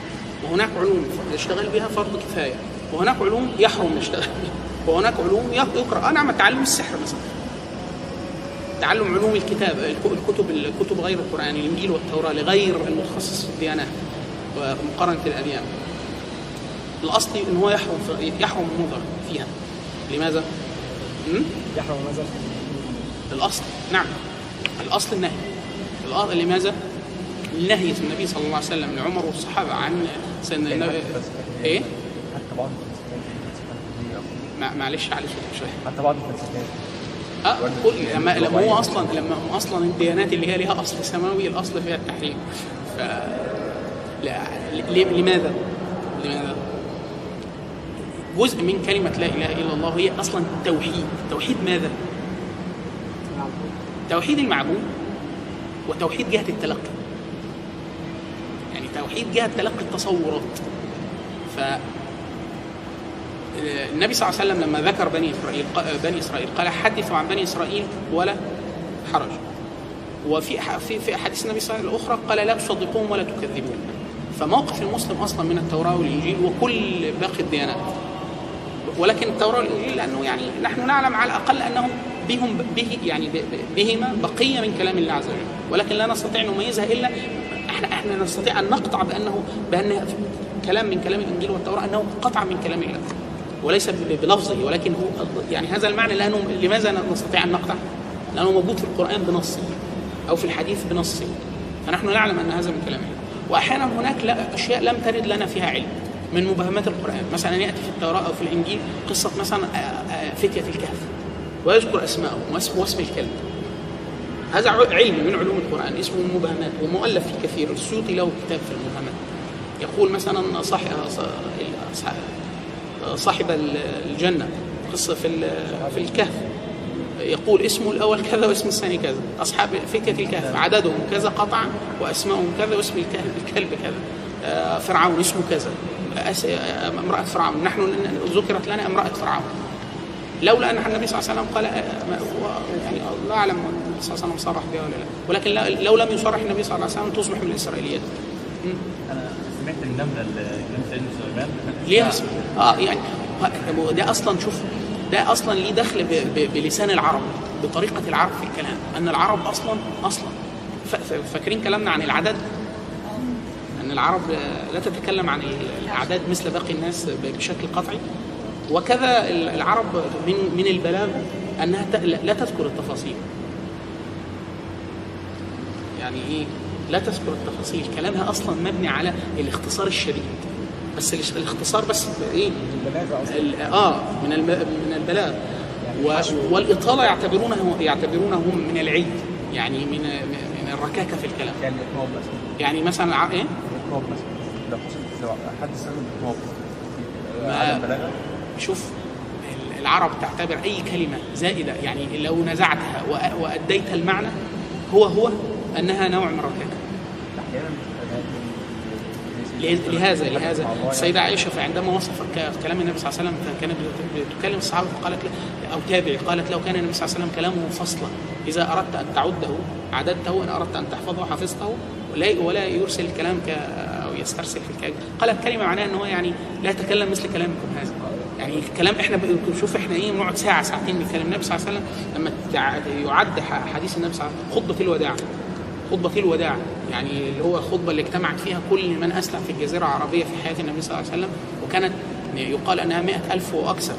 S1: وهناك علوم الاشتغال بها فرض كفاية وهناك علوم يحرم الاشتغال بها وهناك علوم يقرأ. نعم تعلم السحر مثلا. تعلم علوم الكتاب الكتب الكتب غير القرآن الإنجيل والتوراة لغير المتخصص في الديانات ومقارنة الأديان الأصل إن هو يحرم يحرم النظر فيها. لماذا؟
S2: يحرم ماذا؟
S1: الأصل نعم. الأصل النهي. الأصل لماذا؟ النهي النبي صلى الله عليه وسلم لعمر والصحابة عن سن النبي. إيه؟
S3: حتى بعض الفلسفات. الفلسفات
S1: مع- معلش على صوتك شوية.
S3: حتى بعض الفلسفات.
S1: أه لما لما هو أصلا لما هو أصلا الديانات اللي هي لها أصل سماوي الأصل فيها التحريم ف لا لماذا؟ لماذا؟ جزء من كلمة لا إله إلا الله هي أصلا توحيد، توحيد ماذا؟ توحيد المعبود وتوحيد جهة التلقي. يعني توحيد جهة تلقي التصورات. ف النبي صلى الله عليه وسلم لما ذكر بني إسرائيل بني إسرائيل قال حدثوا عن بني إسرائيل ولا حرج. وفي في في أحاديث النبي صلى الله عليه وسلم الأخرى قال لا تصدقوهم ولا تكذبون فموقف المسلم أصلا من التوراة والإنجيل وكل باقي الديانات. ولكن التوراة والإنجيل لأنه يعني نحن نعلم على الأقل أنهم بهم به يعني بهما بقية من كلام الله عز وجل. ولكن لا نستطيع أن نميزها إلا إحنا إحنا نستطيع أن نقطع بأنه بأن كلام من كلام الإنجيل والتوراة أنه قطع من كلام الله. وليس بلفظه ولكن هو يعني هذا المعنى لأنه لماذا نستطيع أن نقطع؟ لأنه موجود في القرآن بنصه أو في الحديث بنصه. فنحن نعلم أن هذا من كلام الله وأحيانا هناك لا أشياء لم ترد لنا فيها علم من مبهمات القرآن. مثلا يأتي في التوراة أو في الإنجيل قصة مثلا آه، آه، فتية الكهف. ويذكر اسماءهم واسم واسم الكلب هذا علم من علوم القرآن اسمه المبهمات ومؤلف فيه كثير. السيوطي له كتاب في المبهمات. يقول مثلا صاحب صاحب الجنة قصة في في الكهف. يقول اسمه الأول كذا واسم الثاني كذا. أصحاب فكة الكهف عددهم كذا قطعا وأسمائهم كذا واسم الكلب كذا. آه، فرعون اسمه كذا. آه، امرأة فرعون. نحن ذكرت لنا امرأة فرعون. لولا أن النبي صلى الله عليه وسلم قال آه، يعني لا أعلم النبي صلى الله عليه وسلم صرح بها ولا لا. ولكن لو لم يصرح النبي صلى الله عليه وسلم تصبح من الاسرائيليات م.
S4: سمعت النملة اللي سيدنا سليمان
S1: ليها آه يعني ده أصلا شوف ده أصلا ليه دخل بلسان العرب بطريقة العرب في الكلام أن العرب أصلا أصلا. فاكرين كلامنا عن العدد؟ أن العرب لا تتكلم عن الأعداد مثل باقي الناس بشكل قطعي. وكذا ال- العرب من من البلاغه أنها لا تذكر التفاصيل. يعني إيه؟ لا تذكر التفاصيل. كلامها أصلا مبني على الاختصار الشديد. بس الاختصار بس إيه؟ آه من. من البلاغ. والإطالة يعتبرونه يعتبرونه من العيد. يعني من من الركاكة في الكلام.
S3: يعني مثلا
S1: يعني مثلا
S3: إيه؟ مثلا لو حد استخدم
S1: ما- شوف ال- العرب تعتبر أي كلمة زائدة يعني لو نزعتها وأديت المعنى هو هو أنها نوع من الركاكة. لهذا لهذا. السيدة عائشة فعندما وصفت كلام النبي صلى الله عليه وسلم كانت بت- بتكلم الصحابة فقالت له- أو تابعي قالت لو كان النبي صلى الله عليه وسلم كلامه فصلا إذا أردت أن تعده عددته إن أردت أن تحفظه حفظته ولا ولا يرسل الكلام ك أو يسترسل في الكلام. قالت كلمة معناها أن هو يعني لا يتكلم مثل كلامكم هذا. يعني الكلام إحنا ب- شوف إحنا إيه بنقعد ساعة ساعتين بنتكلم النبي صلى الله عليه وسلم لما يعد حديث النبي صلى الله عليه وسلم خطبة الوداع خطبة الوداع. يعني اللي هو الخطبة اللي اجتمعت فيها كل من أسلم في الجزيرة العربية في حياة النبي صلى الله عليه وسلم وكانت يقال أنها مئة ألف وأكثر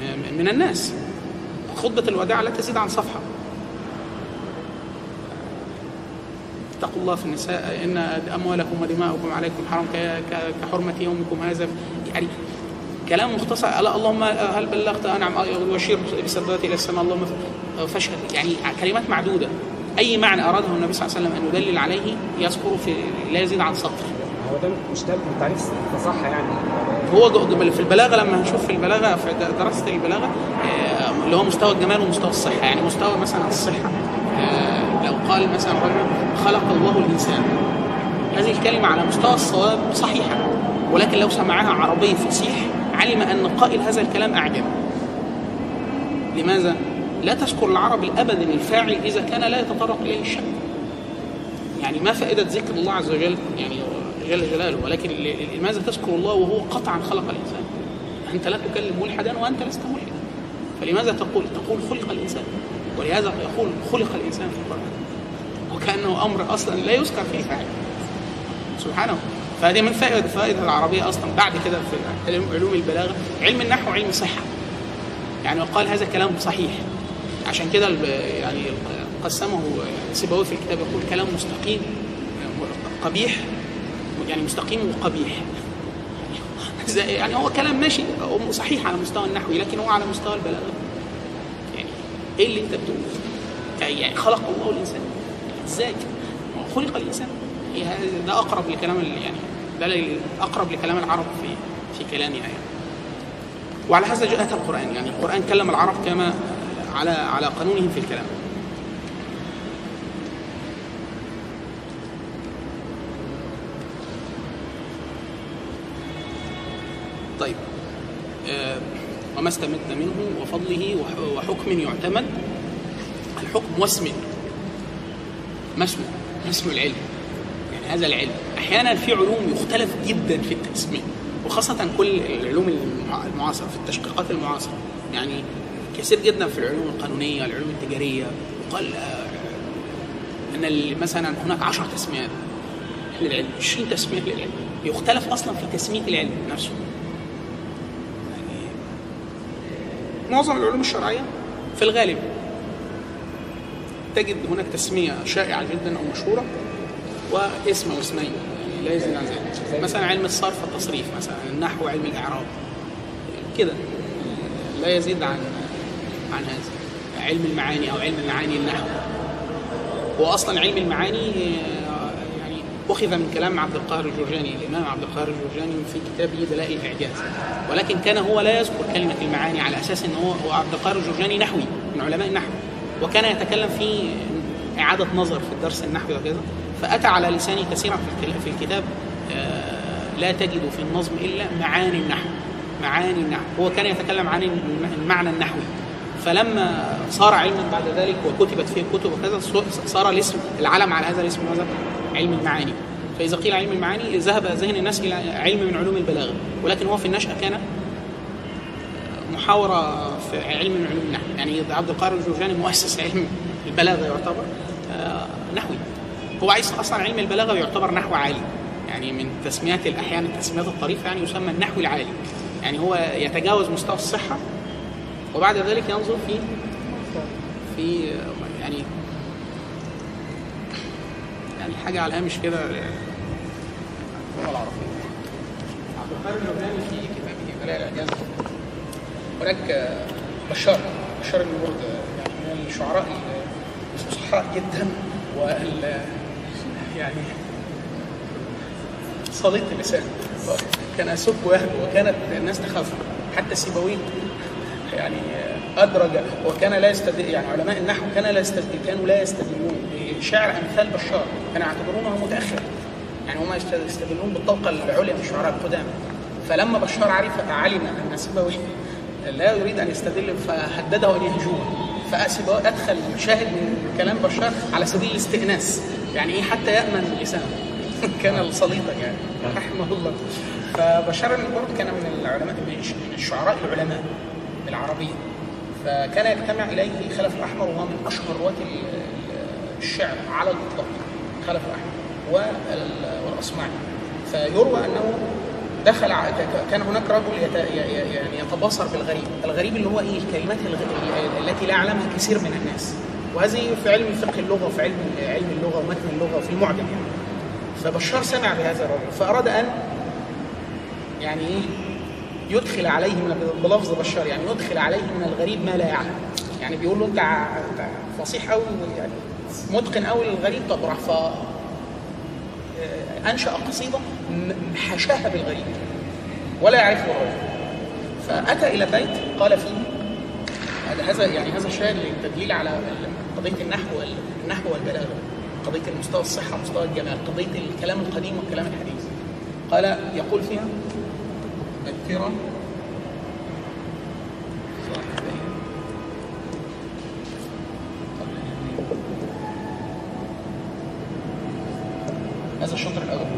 S1: م- من الناس. خطبة الوداع لا تزيد عن صفحة. اتقوا الله في النساء إن أموالكم ودماءكم عليكم حرام ك- ك- كحرمة يومكم هذا. يعني كلام مختصر ألا اللهم هل بلغت أنعم وأشير بسبابته إلى السماء اللهم فاشهد. يعني كلمات معدودة. أي معنى اراده النبي صلى الله عليه وسلم أن يدلل عليه يذكره في لا يزيد عن سطر
S2: هو ده مش ده تعريف الفصاحه يعني؟
S1: هو في البلاغة لما هنشوف في البلاغة في دراسة البلاغة آه، اللي هو مستوى الجمال ومستوى الصحة. يعني مستوى مثلا الصحة آه، لو قال مثلا رجل خلق الله الإنسان. هذه الكلمة على مستوى الصواب صحيحة ولكن لو سمعها عربي فصيح علم أن قائل هذا الكلام اعجم لماذا؟ لا تذكر العرب ابدا الفاعل إذا كان لا يتطرق إليه الشك. يعني ما فائدة ذكر الله عز وجل؟ يعني جل جلاله. ولكن لماذا تذكر الله وهو قطعا خلق الإنسان؟ أنت لا تكلم ملحدا وأنت لست ملحدا. فلماذا تقول تقول خلق الإنسان؟ ولهذا يقول خلق الإنسان في القرآن. وكأنه أمر أصلا لا يذكر فيه فاعل. سبحانه. فهذه من فائدة فائدة العربية أصلا. بعد كده في علوم البلاغة علم النحو علم صحة يعني وقال هذا كلام صحيح. عشان كده يعني قسمه سيبويه في الكتاب يقول كلام مستقيم قبيح يعني مستقيم وقبيح. زي- يعني هو كلام ماشي صحيح على مستوى النحوي لكن هو على مستوى البلاغة. يعني إيه اللي أنت بتقوله؟ يعني خلق الله الإنسان. إزاي؟ خلق الإنسان. هذا- ده أقرب لكلام يعني ده أقرب لكلام العرب في في كلامها يعني. وعلى هذا جاء أتى القرآن. يعني القرآن كلم العرب كما على على قانونهم في الكلام. طيب آه، وما استمد منه وفضله وح- وحكم يعتمد. الحكم واسم. ما اسمه؟ ما اسم العلم؟ يعني هذا العلم. أحيانا في علوم يختلف جدا في التسميه وخاصة كل العلوم المع- المعاصرة في التشقيقات المعاصرة. يعني كثير جدا في العلوم القانونية العلوم التجارية. يقال آه، إن مثلا هناك 10 تسميات للعلم 20 تسميه للعلم. يختلف أصلا في تسمية العلم نفسه. يعني معظم العلوم الشرعية في الغالب تجد هناك تسمية شائعة جدا أو مشهورة واسم أو اسمين يعني لا يزيد عن ذلك. مثلا علم الصرف والتصريف مثلا النحو وعلم الإعراب كده. لا يزيد عن عن هذا علم المعاني أو علم معاني النحو. هو أصلا علم المعاني آه، يعني أخذ من كلام عبد القاهر الجرجاني. الإمام عبد القاهر الجرجاني في كتابه دلائل الإعجاز. ولكن كان هو لا يذكر كلمة المعاني على أساس إن هو عبد القاهر الجرجاني نحوي من علماء النحو. وكان يتكلم في إعادة نظر في الدرس النحوي وكذا. فأتى على لساني كثيرا في الكتاب آه، لا تجد في النظم إلا معاني النحو. معاني النحو. هو كان يتكلم عن الم- المعنى النحوي. فلما صار علما بعد ذلك وكتبت فيه كتب وكذا صار الاسم العلم على هذا الاسم ماذا؟ علم المعاني. فإذا قيل علم المعاني ذهب ذهن الناس إلى علم من علوم البلاغه ولكن هو في النشأة كان محاورة في علم من علوم النحو. يعني عبد القاهر الجرجاني مؤسس علم البلاغه يعتبر آه، نحوي. هو عايز أصلا علم البلاغه يعتبر نحو عالي. يعني من تسميات الأحيان التسميات الطريفة يعني يسمى النحو العالي. يعني هو يتجاوز مستوى الصحة وبعد ذلك ينظر في في يعني يعني حاجة على الهامش كده. اللغة العربيه عبد القادر الجبراني في كتابه بلاء الاعجاز هناك بشار بشار آه، يعني من الشعراء الفصحاء جدا وال يعني صليت اللسان كان ويهجو وكانت الناس تخافه حتى سيبويه يعني أدرج وكان لا يستدل يعني علماء النحو كان لا يستدل كانوا لا يستدلون بشعر أمثال بشار كانوا يعتبرونه متاخر يعني هم يست- يستدلون بالطبقة العليا من الشعراء القدامى. فلما بشار عرف علم أن سيبويه لا يريد أن يستدل فهدده ان يهجوه فسيبويه أدخل شاهد من كلام بشار على سبيل الاستئناس. يعني إيه حتى يأمن لسانه *laughs* كان سليطا يعني رحمه الله. فبشار برد كان من العلماء من الشعراء العلماء. العربية. فكان يجتمع إليه خلف الأحمر وهو من أشهر رواة ال- ال- الشعر على الإطلاق خلف الأحمر وال- والأصمعي فيروى أنه دخل كان هناك رجل يعني يتباصر بالغريب. الغريب اللي هو إيه؟ الكلمات. التي لا يعلمها كثير من الناس. وهذه في علم فقه اللغة وفي علم علم اللغة ومتن اللغة وفي المعجم يعني. فبشار سمع بهذا الرجل فأراد أن يعني إيه؟ يدخل عليه من بلفظ بشار يعني يدخل عليه من الغريب ما لا يعلم. يعني بيقول له انت فصيح قوي يعني متقن قوي للغريب طب راح ف أنشأ قصيدة حشاها بالغريب ولا يعرفه الرجل فأتى إلى بيت قال فيه هذا يعني هذا شاهد للتدليل على قضية النحو النحو والبلاغة قضية المستوى الصحة مستوى الجمال قضية الكلام القديم والكلام الحديث. قال يقول فيها يموت. هذا الشطر الأول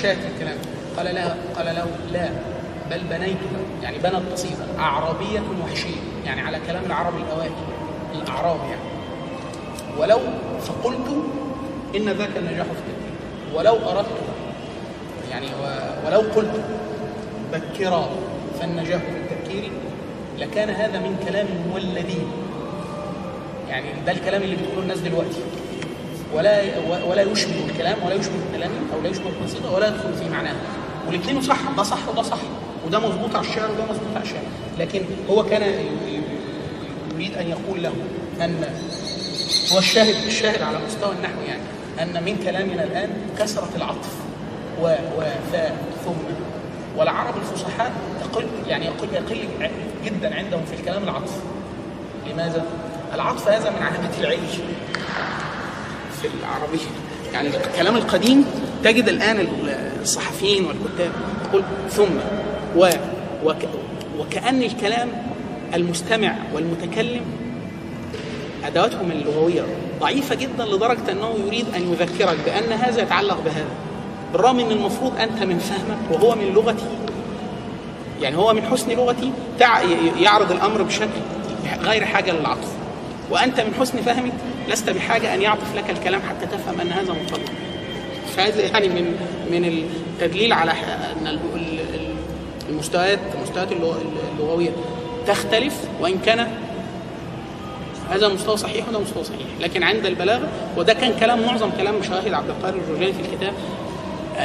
S1: في الكلام. قال لا قال له لا بل بنيتها يعني بنت قصيدة أعرابية وحشية يعني على كلام العرب الأوائل الأعراب يعني. ولو فقلت إن ذاك النجاح في التدبير ولو أردت يعني ولو قلت بكرا فالنجاح في التفكير لكان هذا من كلام المولدين. يعني ده الكلام اللي بتقوله الناس دلوقتي. ولا ولا يشبه الكلام ولا يشبه كلامي أو لا يشبه القصيده ولا يدخل في معناها. والاثنين صح ده صح وده صح وده مظبوط على الشعر وده مظبوط على الشعر. لكن هو كان يريد أن يقول له أن هو الشاهد الشاهد على مستوى النحو يعني أن من كلامنا الآن كثرة العطف و و ثم. والعرب الفصحاء يقل يعني يقل يقل جدا عندهم في الكلام العطف. لماذا؟ العطف هذا من علامات العلم في العربية. يعني الكلام القديم تجد الآن الصحفيين والكتاب يقول ثم و وك وكأن الكلام المستمع والمتكلم أدواتهم اللغوية ضعيفة جدا لدرجة أنه يريد أن يذكرك بأن هذا يتعلق بهذا بالرغم أن المفروض أنت من فهمك وهو من لغتي. يعني هو من حسن لغتي يعرض الأمر بشكل غير حاجة للعطف. وأنت من حسن فهمك لست بحاجة أن يعطف لك الكلام حتى تفهم أن هذا مطلق فهذا يعني من من التدليل على ال- المستويات المستويات اللغ- اللغوية تختلف وإن كان هذا مستوى صحيح وده مستوى صحيح. لكن عند البلاغة وده كان كلام معظم كلام شواهد عبد القادر الجرجاني في الكتاب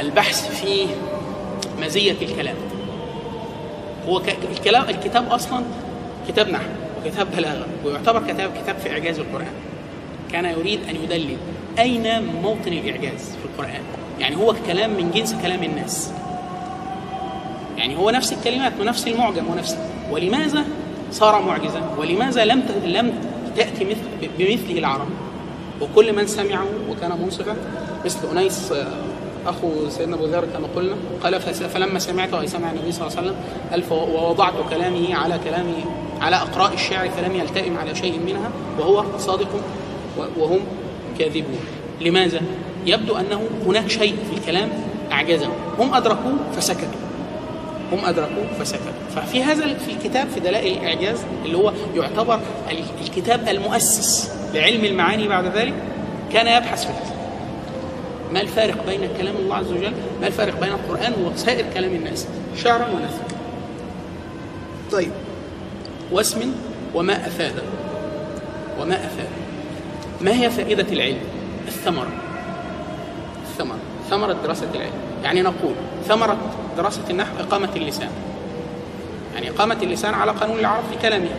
S1: البحث في مزية الكلام. هو الكلام الكتاب أصلا كتاب نحو وكتاب بلاغة ويعتبر كتاب كتاب في إعجاز القرآن. كان يريد أن يدلل أين موطن الإعجاز في القرآن؟ يعني هو كلام من جنس كلام الناس. يعني هو نفس الكلمات ونفس المعجم ونفس ولماذا صار معجزا؟ ولماذا لم لم تأتي مثل بمثله العرب؟ وكل من سمعه وكان منصفا. مثل أنيس آه، أخو سيدنا أبو ذر كما قلنا قال فلما سمعته أي سمع النبي صلى الله عليه وسلم قال ووضعت كلامه على كلام على أقراء الشعر فلم يلتئم على شيء منها وهو صادق وهم كاذبون. لماذا؟ يبدو أنه هناك شيء في الكلام اعجزهم هم أدركوه فسكتوا. هم أدركوه فسكتوا. ففي هذا في الكتاب في دلائل الإعجاز اللي هو يعتبر ال- الكتاب المؤسس لعلم المعاني بعد ذلك كان يبحث في هذا. ما الفارق بين كلام الله عز وجل؟ ما الفارق بين القرآن وسائر كلام الناس؟ شعرا ونثرا. طيب. واسم وما أفاد وما أفاد ما هي فائدة العلم؟ الثمرة. الثمرة. ثمرة دراسة العلم. يعني نقول ثمرة دراسة النحو إقامة اللسان. يعني إقامة اللسان على قانون العرب في كلامها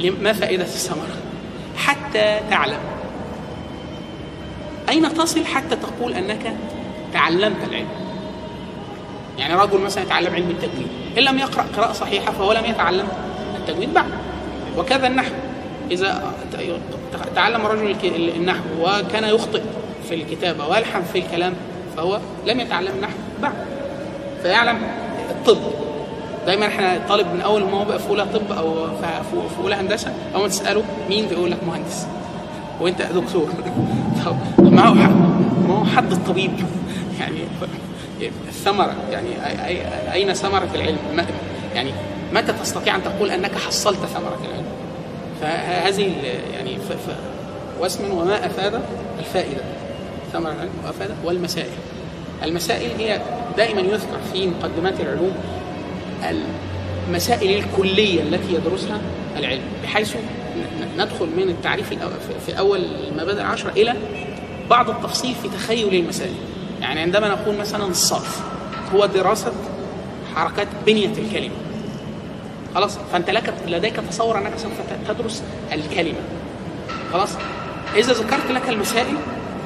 S1: لم- ما فائدة الثمرة؟ حتى تعلم. أين تصل حتى تقول أنك تعلمت العلم؟ يعني رجل مثلا يتعلم علم التجويد. إن لم يقرأ قراءة صحيحة فهو لم يتعلم التجويد بعد. وكذا النحو. إذا تعلم رجل الك- النحو وكان يخطئ في الكتابة ويلحن في الكلام فهو لم يتعلم النحو بعد. فيعلم الطب. دايما إحنا الطالب من أول ما هو بقى في أولى طب أو في- أولى هندسة أول ما تسأله مين بيقول لك مهندس؟ وأنت دكتور. *laughs* طب ما هو ما هو حد الطبيب؟ *laughs* يعني الثمره يعني أين ثمرة العلم؟ يعني متى تستطيع أن تقول أنك حصلت ثمرة العلم؟ فهذه يعني ف ف وما أفاد الفائدة ثمرة العلم وافاد والمسائل. المسائل هي دائما يذكر في مقدمات العلوم المسائل الكلية التي يدرسها العلم بحيث ندخل من التعريف في أول المبادئ العشرة إلى بعض التفصيل في تخيل المسائل. يعني عندما نقول مثلا الصرف هو دراسة حركات بنية الكلمة. خلاص فأنت لك لديك تصور أنك سوف تدرس الكلمة. خلاص؟ إذا ذكرت لك المسائل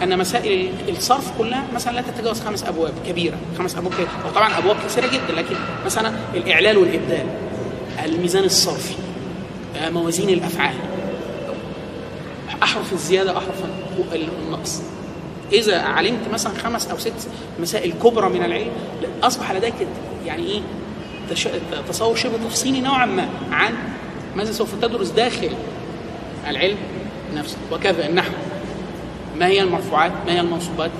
S1: أن مسائل الصرف كلها مثلا لا تتجاوز خمس أبواب كبيرة خمس أبواب كبيرة. وطبعا أبواب كثيرة جدا لكن مثلا الإعلال والإبدال الميزان الصرفي آه، موازين الأفعال. أحرف الزيادة وأحرف النقص. إذا علمت مثلا خمس أو ست مسائل كبرى من العلم أصبح لديك يعني إيه؟ تصور شبه تفصيلي نوعا ما عن ماذا سوف تدرس داخل العلم نفسه وكذا النحو. ما هي المرفوعات؟ ما هي المنصوبات؟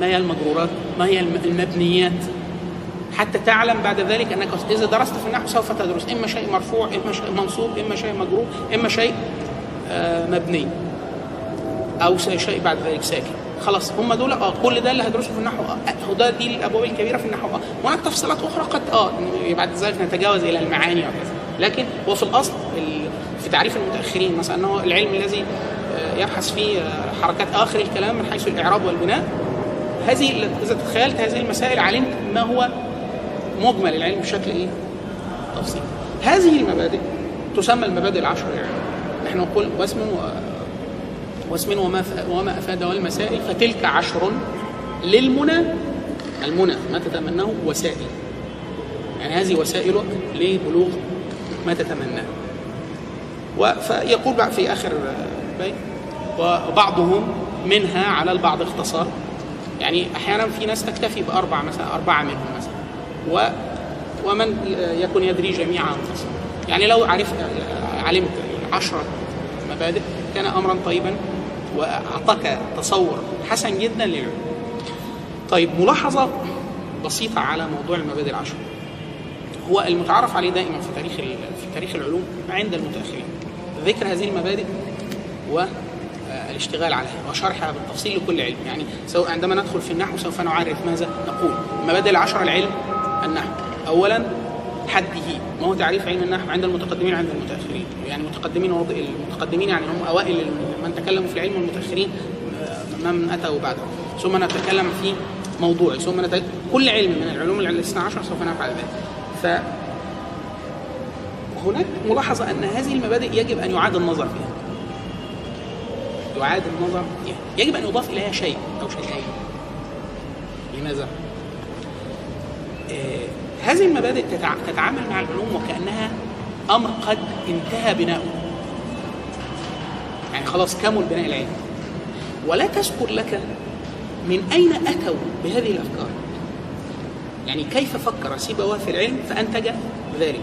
S1: ما هي المجرورات؟ ما هي الم- المبنيات؟ حتى تعلم بعد ذلك أنك إذا درست في النحو سوف تدرس. إما شيء مرفوع إما شيء منصوب إما شيء مجرور إما شيء آه، مبني أو شيء بعد ذلك ساكن. خلاص هم دول آه كل ده اللي هدرسه في النحو آه هو ده دي الأبواب الكبيرة في النحو آه هناك تفصيلات أخرى قد آه بعد ذلك نتجاوز إلى المعاني وكذا لكن هو في الأصل ال- في تعريف المتأخرين مثلا انه العلم الذي آه، يبحث فيه آه، حركات آخر الكلام من حيث الإعراب والبناء هذه إذا تخيلت هذه المسائل علمت ما هو مجمل العلم بشكل إيه؟ تفصيل. هذه المبادئ تسمى المبادئ العشر يعني. نحن نقول واسم. واسم وما وما أفاد والمسائل فتلك عشر للمنى. المنى ما تتمناه؟ وسائل. يعني هذه وسائلك لبلوغ ما تتمناه. فيقول في آخر بيت وبعضهم منها على البعض اختصار. يعني أحيانا في ناس تكتفي باربع مثلا أربعة منهم مثلا. و ومن يكن يدري جميعا يعني لو عرف علمت عشرة مبادئ كان أمرا طيبا وأعطاك تصور حسن جدا للعلم. طيب ملاحظة بسيطة على موضوع المبادئ العشره هو المتعارف عليه دائما في تاريخ في تاريخ العلوم عند المتأخرين. ذكر هذه المبادئ والاشتغال عليها وشرحها بالتفصيل لكل علم. يعني سواء عندما ندخل في النحو سوف نعرف ماذا نقول. المبادئ العشرة العلم النحو. اولا حده ما هو تعريف علم النحو عند المتقدمين عند المتأخرين. يعني المتقدمين وض- المتقدمين يعني هم أوائل من تكلموا في العلم والمتأخرين آه، من أتوا بعدهم ثم نتكلم في موضوع ثم نتكلم كل علم من العلوم الاثنى عشر سوف نفعل ذلك ف هناك ملاحظة أن هذه المبادئ يجب أن يعاد النظر فيها. يعاد النظر فيها. يجب أن يضاف إليها شيء أو شيئين. لماذا؟ آه هذه المبادئ تتع... تتعامل مع العلوم وكأنها أمر قد انتهى بناؤه. يعني خلاص كمل بناء العلم ولا تذكر لك من أين أتوا بهذه الأفكار؟ يعني كيف فكر سيبويه في العلم فأنتج ذلك؟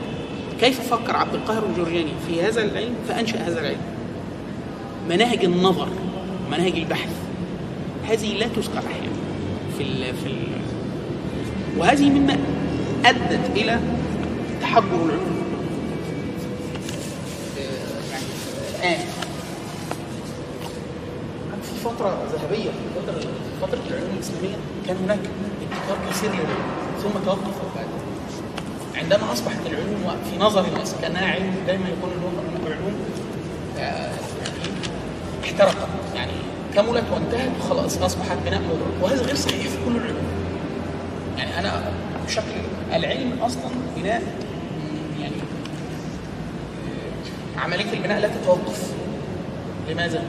S1: كيف فكر عبد القاهر الجرجاني في هذا العلم فأنشأ هذا العلم؟ مناهج النظر مناهج البحث. هذه لا تذكر أحيانا في ال في ال وهذه مما أدت إلى تحجر العلوم. الآن في فترة ذهبية في فترة فترة العلوم الإسلامية كان هناك ابتكار كثير للعلوم ثم توقف وفات عندما أصبحت العلوم في نظر الناس كأنها علم دائما يكون العلوم آه، يعني احترقت. يعني كملت وانتهت وخلاص أصبحت بناء مدرك وهذا غير صحيح في كل العلوم. يعني أنا بشكل العلم أصلا بناء مم، يعني عملية البناء لا تتوقف. لماذا؟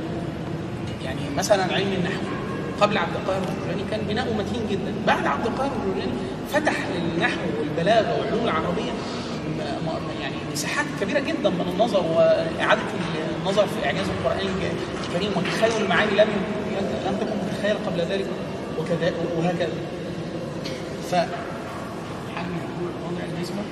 S1: يعني مثلا علم النحو قبل عبد القاهر الجرجاني كان بناؤه متين جدا. بعد عبد القاهر الجرجاني فتح للنحو والبلاغة والعلوم العربية يعني مساحات كبيرة جدا من النظر وإعادة النظر في إعجاز القرآن الكريم وتخيل المعاني لم لم تكن متخيله قبل ذلك وكذا وهكذا. ف حجم وضع النسبة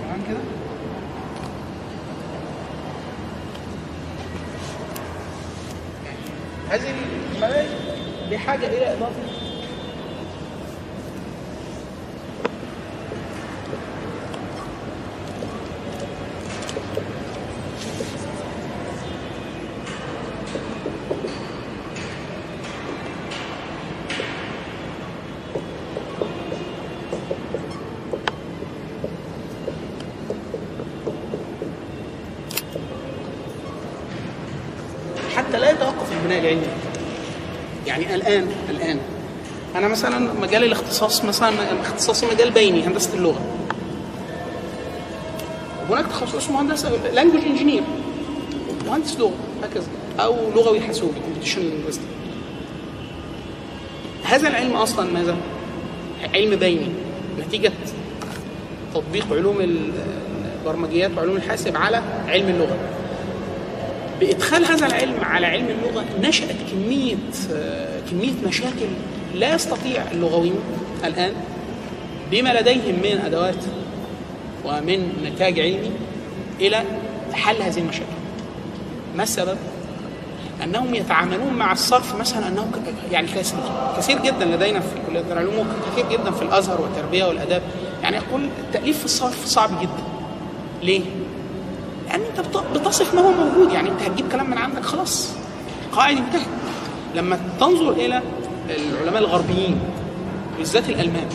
S1: تمام كده هذه المبادئ بحاجه إلى اضافه حتى لا العلمي يعني الآن الآن. أنا مثلا مجال الاختصاص مثلا اختصاصي مجال بيني هندسة اللغة. وهناك تخصص اسمه هندسه language engineer مهندس لغة هكذا. أو لغوي حاسوبي computation هذا العلم أصلا ماذا؟ علم بيني. نتيجة تطبيق علوم البرمجيات وعلوم الحاسب على علم اللغة. بإدخال هذا العلم على علم اللغة نشأت كمية كمية مشاكل لا يستطيع اللغويون الآن بما لديهم من أدوات ومن نتاج علمي إلى حل هذه المشاكل. ما السبب؟ أنهم يتعاملون مع الصرف مثلا أنه يعني كثير كثير جدا لدينا في كلية العلوم وكثير جدا في الأزهر والتربية والآداب يعني يقول التأليف في الصرف صعب جدا. ليه؟ لأن أنت بت- بتصف ما هو موجود. يعني أنت هتجيب كلام من عندك خلاص. قاعد انتهى لما تنظر إلى العلماء الغربيين بالذات الألمان.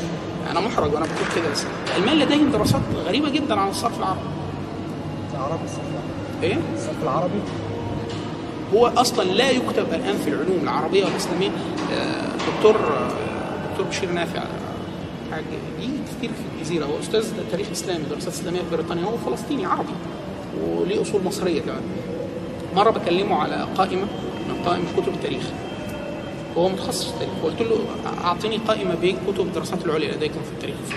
S1: أنا محرج وأنا بقول كده بس الألمان لديهم دراسات غريبة جدا عن الصرف العربي.
S2: العربي الصف العربي.
S1: إيه؟
S2: الصف العربي.
S1: هو أصلا لا يكتب الآن في العلوم العربية والإسلامية. آه، دكتور آه، دكتور بشير نافع حاجة ليه كتير في الجزيرة. هو أستاذ تاريخ إسلامي دراسات إسلامية في بريطانيا. هو فلسطيني عربي. وليه أصول مصرية كمان. مرة بكلمه على قائمة من قائمة كتب التاريخ. هو متخصص في التاريخ. قلت له أعطيني قائمة بكتب الدراسات العليا لديكم في التاريخ. في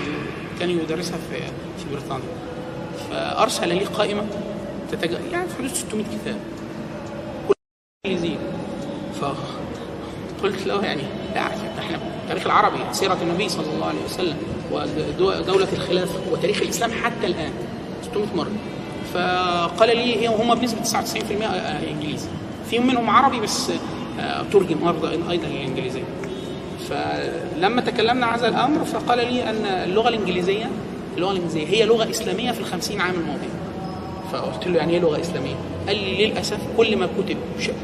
S1: كان يدرسها في في بريطانيا. فأرسل لي قائمة تتج... يعني في حدود 600 كتاب. انجليزيه فقلت له يعني لا إحنا التاريخ العربي سيرة النبي صلى الله عليه وسلم ودوله الخلافه وتاريخ الإسلام حتى الآن. 600 مرة. فقال لي هم بنسبة 99% إنجليزي. في منهم عربي بس آه، ترجم أيضا أيضا للانجليزيه فلما تكلمنا عن هذا الأمر فقال لي أن اللغة الإنجليزية اللغة الإنجليزية هي لغة إسلامية في الخمسين عام الماضيه فقلت له يعني إيه لغة إسلامية؟ قال لي للأسف كل ما كتب شيء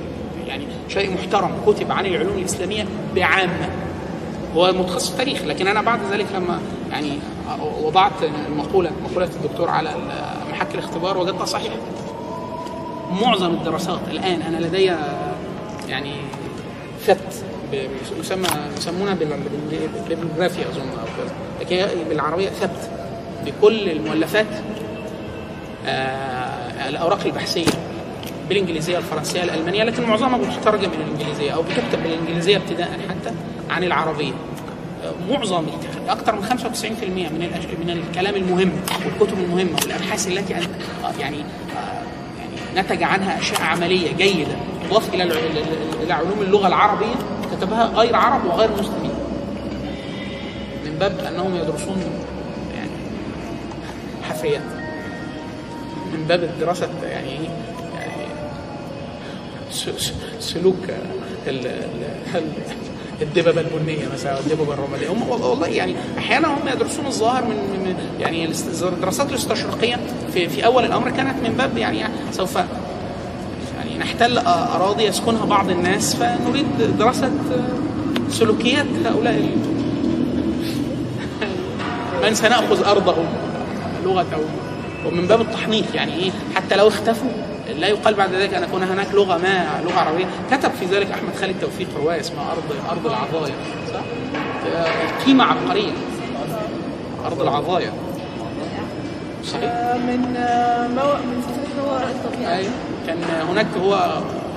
S1: يعني شيء محترم كتب عن العلوم الإسلامية بعامة. هو متخصص تاريخ لكن أنا بعد ذلك لما يعني وضعت المقوله مقولة الدكتور على محك الاختبار وجدتها صحيحه معظم الدراسات الآن أنا لدي يعني ب- يسمى يسمونها بال- بال- بالبيبلوغرافيا أظن أو كذا. لكن بالعربية ثبت بكل المؤلفات آه، الأوراق البحثية بالإنجليزية الفرنسية الألمانية لكن معظمها بتترجم إلى الانجليزيه أو بتكتب بالإنجليزية ابتداء حتى عن العربية. معظم أكثر من 95% من من الكلام المهم والكتب المهمة والأبحاث التي يعني آه، يعني نتج عنها أشياء عملية جيدة تضاف إلى إلى علوم اللغة العربية كتبها غير عرب وغير مسلمين من باب أنهم يدرسون يعني حفريات من باب الدراسة يعني؟ يعني سلوك ال- ال- الدببة البنية مثلا أو الدببة الرمادية. هم والله يعني أحيانا هم يدرسون الظاهر من, من يعني الدراسات الاستشراقية في, في أول الأمر كانت من باب يعني سوف يعني نحتل أراضي يسكنها بعض الناس فنريد دراسة سلوكيات هؤلاء *laughs* من سنأخذ أرضهم لغتهم ومن باب التحنيط يعني إيه حتى لو اختفوا لا يقال بعد ذلك أن يكون هناك لغة ما لغة عربية. كتب في ذلك أحمد خالد توفيق رواية اسمها أرض أرض العضايا صح؟ قيمة عبقرية. أرض العضايا صحيح؟
S5: من مو... من سلسلة ما وراء الطبيعة
S1: أيوة. كان هناك هو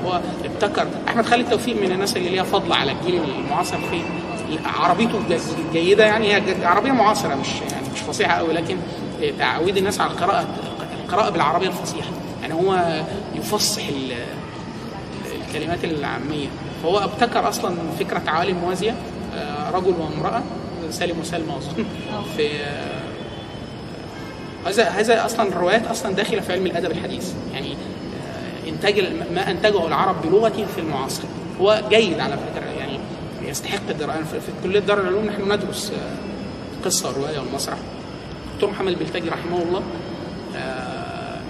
S1: هو ابتكر. أحمد خالد توفيق من الناس اللي ليها فضل على الجيل المعاصر في عربيته جيدة يعني هي عربية معاصرة مش يعني مش فصيحة قوي لكن تعويد الناس على القراءة القراءة بالعربية الفصيحة. هو يفصح ال- الكلمات العامية. فهو ابتكر أصلا فكرة عوالم موازية آه، رجل وامرأة سالم وسلمى أظن. في آه، هذا هذا أصلا الروايات أصلا داخلة في علم الأدب الحديث. يعني آه، إنتاج ما أنتجه العرب بلغة في المعاصر. هو جيد على فكرة يعني يستحق الدراسه في كلية دار العلوم نحن ندرس آه، قصة والروايه والمسرح دكتور محمد البلتاجي رحمه الله آه،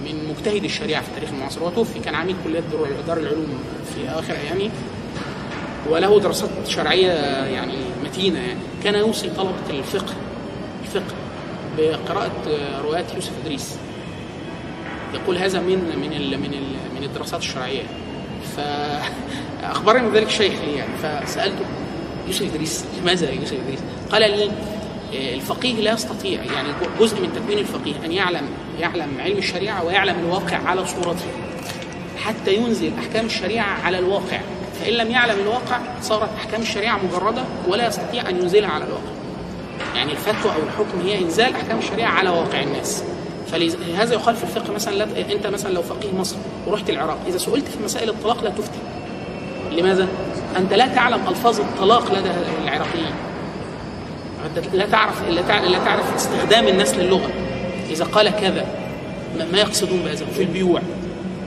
S1: من مجتهد الشريعة في التاريخ المعاصر. هو توفي كان عميد كلية دار- العلوم في اواخر أيامه. وله دراسات شرعية يعني متينة يعني. كان يوصي طلبة الفقه الفقه بقراءة روايات يوسف إدريس. يقول هذا من من ال من ال من الدراسات الشرعية. فاخبرني بذلك الشيخ لي يعني. فسالته يوسف إدريس لماذا يوسف إدريس؟ قال لي آه، الفقيه لا يستطيع يعني جزء من تكوين الفقيه أن يعلم يعلم علم الشريعة ويعلم الواقع على صورته. حتى ينزل أحكام الشريعة على الواقع. فإن لم يعلم الواقع صارت أحكام الشريعة مجردة ولا يستطيع أن ينزلها على الواقع. يعني الفتوى أو الحكم هي إنزال أحكام الشريعة على واقع الناس. فلهذا يقال في الفقه مثلا لا أنت مثلا لو فقيه مصر ورحت العراق إذا سئلت في مسائل الطلاق لا تفتي. لماذا؟ أنت لا تعلم ألفاظ الطلاق لدى العراقيين. أنت لا تعرف لا تع- لا تعرف استخدام الناس للغة. إذا قال كذا ما- يقصدون بهذا في البيوع.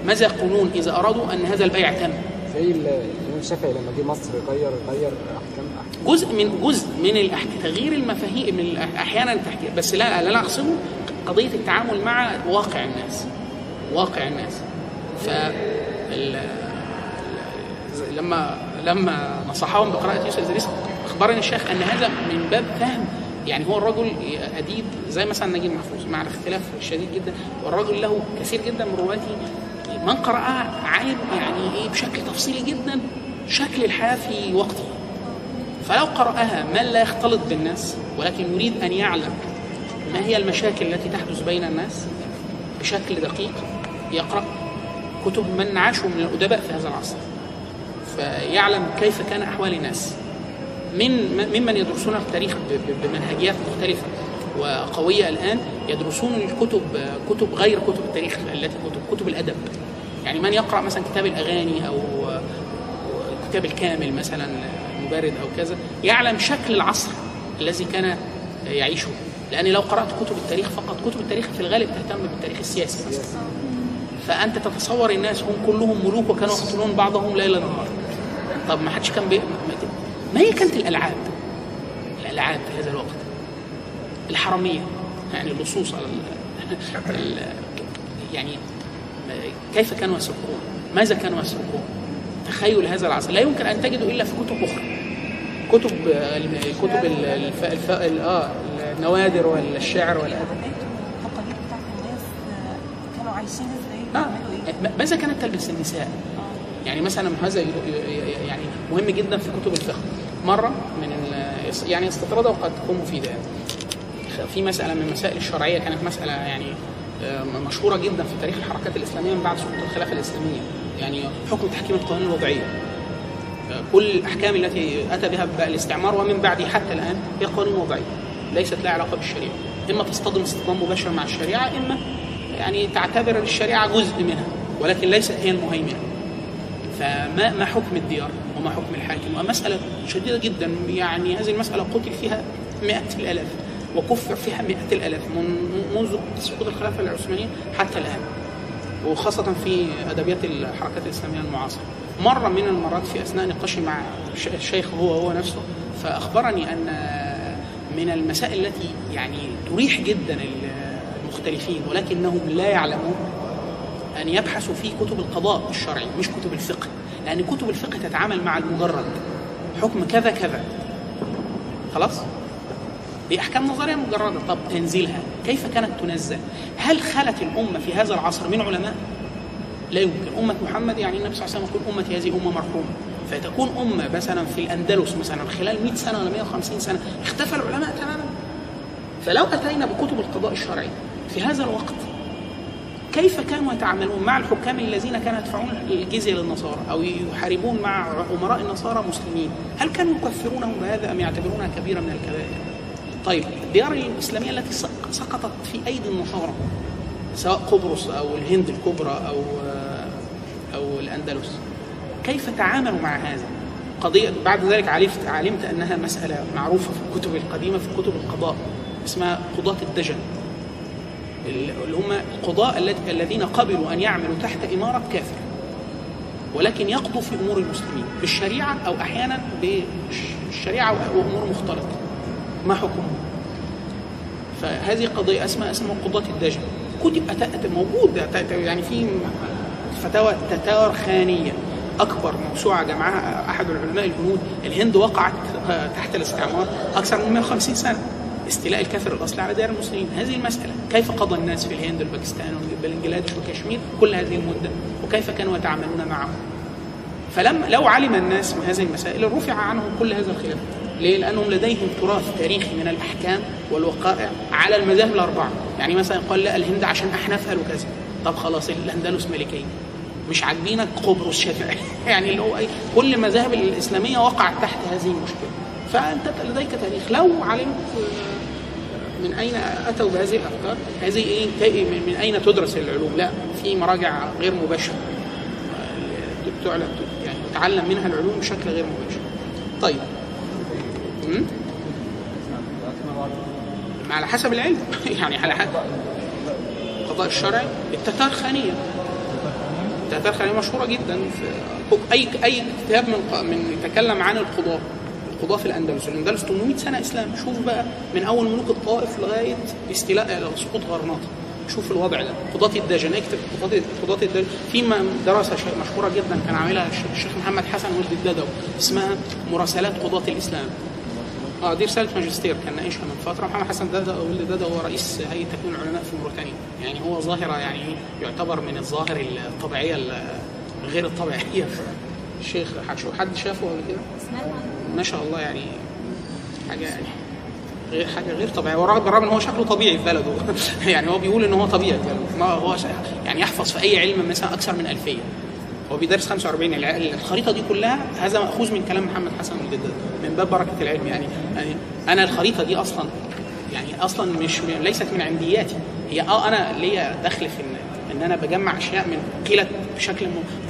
S1: ماذا يقولون إذا أرادوا أن هذا البيع تم؟
S2: زي ال- الامام الشافعي لما جه مصر غير غير احكام
S1: جزء من جزء من الأح... تغيير المفاهيم من أحيانا تحكي بس لا لا أنا اقصده قضية التعامل مع واقع الناس. واقع الناس. ف لما لما نصحهم بقراءة يوسف إدريس أخبرني الشيخ أن هذا من باب فهم يعني هو الرجل أديب زي مثلا نجيب محفوظ مع الاختلاف الشديد جدا والرجل له كثير جدا من رواته من قرأها عايب يعني إيه بشكل تفصيلي جدا شكل الحياة في وقته. فلو قرأها من لا يختلط بالناس ولكن يريد أن يعلم ما هي المشاكل التي تحدث بين الناس بشكل دقيق يقرأ كتب من عاشوا من الأدباء في هذا العصر فيعلم كيف كان أحوال الناس. من ممن يدرسون التاريخ بمنهجيات مختلفة وقوية الآن يدرسون الكتب كتب غير كتب التاريخ التي كتب كتب الأدب. يعني من يقرأ مثلا كتاب الأغاني أو كتاب الكامل مثلا مبارد أو كذا يعلم شكل العصر الذي كان يعيشه. لأن لو قرأت كتب التاريخ فقط كتب التاريخ في الغالب تهتم بالتاريخ السياسي مثلا. فأنت تتصور الناس هم كلهم ملوك وكانوا يقتلون بعضهم ليل نهار طب ما حدش كان بي... ما- هي كانت الألعاب؟ الألعاب في هذا الوقت. الحرامية. يعني اللصوص على ال... ال... يعني كيف كانوا يسرقون ماذا كانوا يسرقون تخيل هذا العصر. لا يمكن أن تجده إلا في كتب أخرى. كتب كتب ال- الف... الف... ال- آه النوادر والشعر والادب
S6: كانوا عايشين إزاي
S1: آه. ماذا كانت تلبس النساء؟ يعني مثلا هذا يعني مهم جدا في كتب الفقه. مرة من يعني استطراد وقد تكون مفيدة. يعني. في مسألة من المسائل الشرعية كانت مسألة يعني آه، مشهورة جدا في تاريخ الحركات الإسلامية من بعد سقوط الخلافة الإسلامية. يعني حكم تحكيم القوانين الوضعية. آه، كل الأحكام التي أتى بها الاستعمار ومن بعده حتى الآن هي قوانين وضعيه ليست لها علاقة بالشريعة. إما تصطدم اصطدام مباشر مع الشريعة إما يعني تعتبر الشريعة جزء منها ولكن ليست هي المهيمنة. فما ما حكم الديار؟ وما حكم الحاكم. ومسألة شديدة جدا. يعني هذه المسألة قتل فيها مئات الآلاف وكفر فيها مئات الآلاف من منذ سقوط الخلافة العثمانية حتى الآن. وخاصة في أدبيات الحركات الإسلامية المعاصرة. مرة من المرات في أثناء نقاشي مع الشيخ هو هو نفسه فأخبرني أن من المسائل التي يعني تريح جدا المختلفين ولكنهم لا يعلمون أن يبحثوا في كتب القضاء الشرعي مش كتب الفقه. لأن كتب الفقه تتعامل مع المجرد. حكم كذا كذا. خلاص؟ دي أحكام نظرية مجردة. طب تنزيلها. كيف كانت تنزل؟ هل خلت الأمة في هذا العصر من علماء؟ لا يمكن. أمة محمد يعني النبي صلى الله عليه وسلم يقول أمتي هذه أمة مرحومة. فتكون أمة مثلا في الأندلس مثلا خلال 100 سنة ولا 150 سنة اختفى العلماء تماما. فلو أتينا بكتب القضاء الشرعي في هذا الوقت كيف كانوا يتعاملون مع الحكام الذين كانوا يدفعون الجزية للنصارى أو يحاربون مع أمراء النصارى مسلمين؟ هل كانوا يكفرونهم بهذا أم يعتبرونها كبيرة من الكبائر؟ طيب الديار الإسلامية التي سق- سقطت في أيدي النصارى سواء قبرص أو الهند الكبرى أو أو الأندلس كيف تعاملوا مع هذا؟ قضية بعد ذلك علمت علمت أنها مسألة معروفة في الكتب القديمة في كتب القضاء اسمها قضاة الدجن اللي هم القضاء الذ- الذين قبلوا أن يعملوا تحت إمارة كافر. ولكن يقضوا في أمور المسلمين بالشريعة أو أحيانا بالشريعة وأمور مختلطة. ما حكمهم؟ فهذه قضية اسمها اسمها قضاة الدجن كتب موجود. يعني في فتاوى تتار خانية. أكبر موسوعة جمعها أحد العلماء الهنود الهند وقعت تحت الاستعمار أكثر من 150 سنة. استيلاء الكافر الأصلي على ديار المسلمين. هذه المسألة. كيف قضى الناس في الهند والباكستان وبنجلاديش وكشمير كل هذه المدة؟ وكيف كانوا يتعاملون معه فلما لو علم الناس هذه المسائل رفع عنهم كل هذا الخلاف. ليه؟ لأنهم لديهم تراث تاريخي من الأحكام والوقائع على المذاهب الأربعة، يعني مثلا قال لا الهند عشان أحناف قالوا كذا، طب خلاص الأندلس ملكية، مش عاجبينك؟ قبرص شافعي، *laughs* يعني اللي هو إيه؟ كل المذاهب الإسلامية وقعت تحت هذه المشكلة، فأنت لديك تاريخ، لو علمت من أين أتوا بهذه الأفكار؟ هذه؟ تا- من أين تدرس العلوم؟ لا في مراجع غير مباشرة تعلم يعني تتعلم منها العلوم بشكل غير مباشر. طيب. م? ما على حسب العلم *laughs* يعني على حسب القضاء الشرعي التتار خانية التتار خانية مشهورة جدا في اي أي كتاب من من يتكلم عن القضاة القضاة في الأندلس، الأندلس 800 سنة إسلام، شوف بقى من أول ملوك الطائف لغاية استيلاء سقوط غرناطة. شوف الوضع ده. قضاة الدجن اكتب قضاة قضاة الدجن في دراسة مشهورة جدا كان عاملها الش- الشيخ محمد حسن ولد الددو اسمها مراسلات قضاة الإسلام. آه دي رسالة ماجستير كان ناقشها من فترة. محمد حسن دادا ولد دادا هو رئيس هيئة تكوين العلماء في موريتانيا. يعني هو ظاهرة يعني؟ يعتبر من الظواهر الطبيعية ال- غير الطبيعية. *laughs* الشيخ حد شافه قبل كده؟ ما شاء الله يعني حاجة يعني غير حاجة غير طبيعية. بالرغم إن هو شكله طبيعي في بلده. *laughs* يعني هو بيقول إن هو طبيعي في بلده. ما هو يعني يحفظ في أي علم مثلا أكثر من 2000 هو بيدرس 45 الع- الخريطة دي كلها هذا مأخوذ من كلام محمد حسن الجداد. من باب بركة العلم. يعني, يعني أنا الخريطة دي أصلا يعني أصلا مش ليست من عندياتي. هي آه أنا ليا دخل في ان إن أنا بجمع أشياء من قيلت بشكل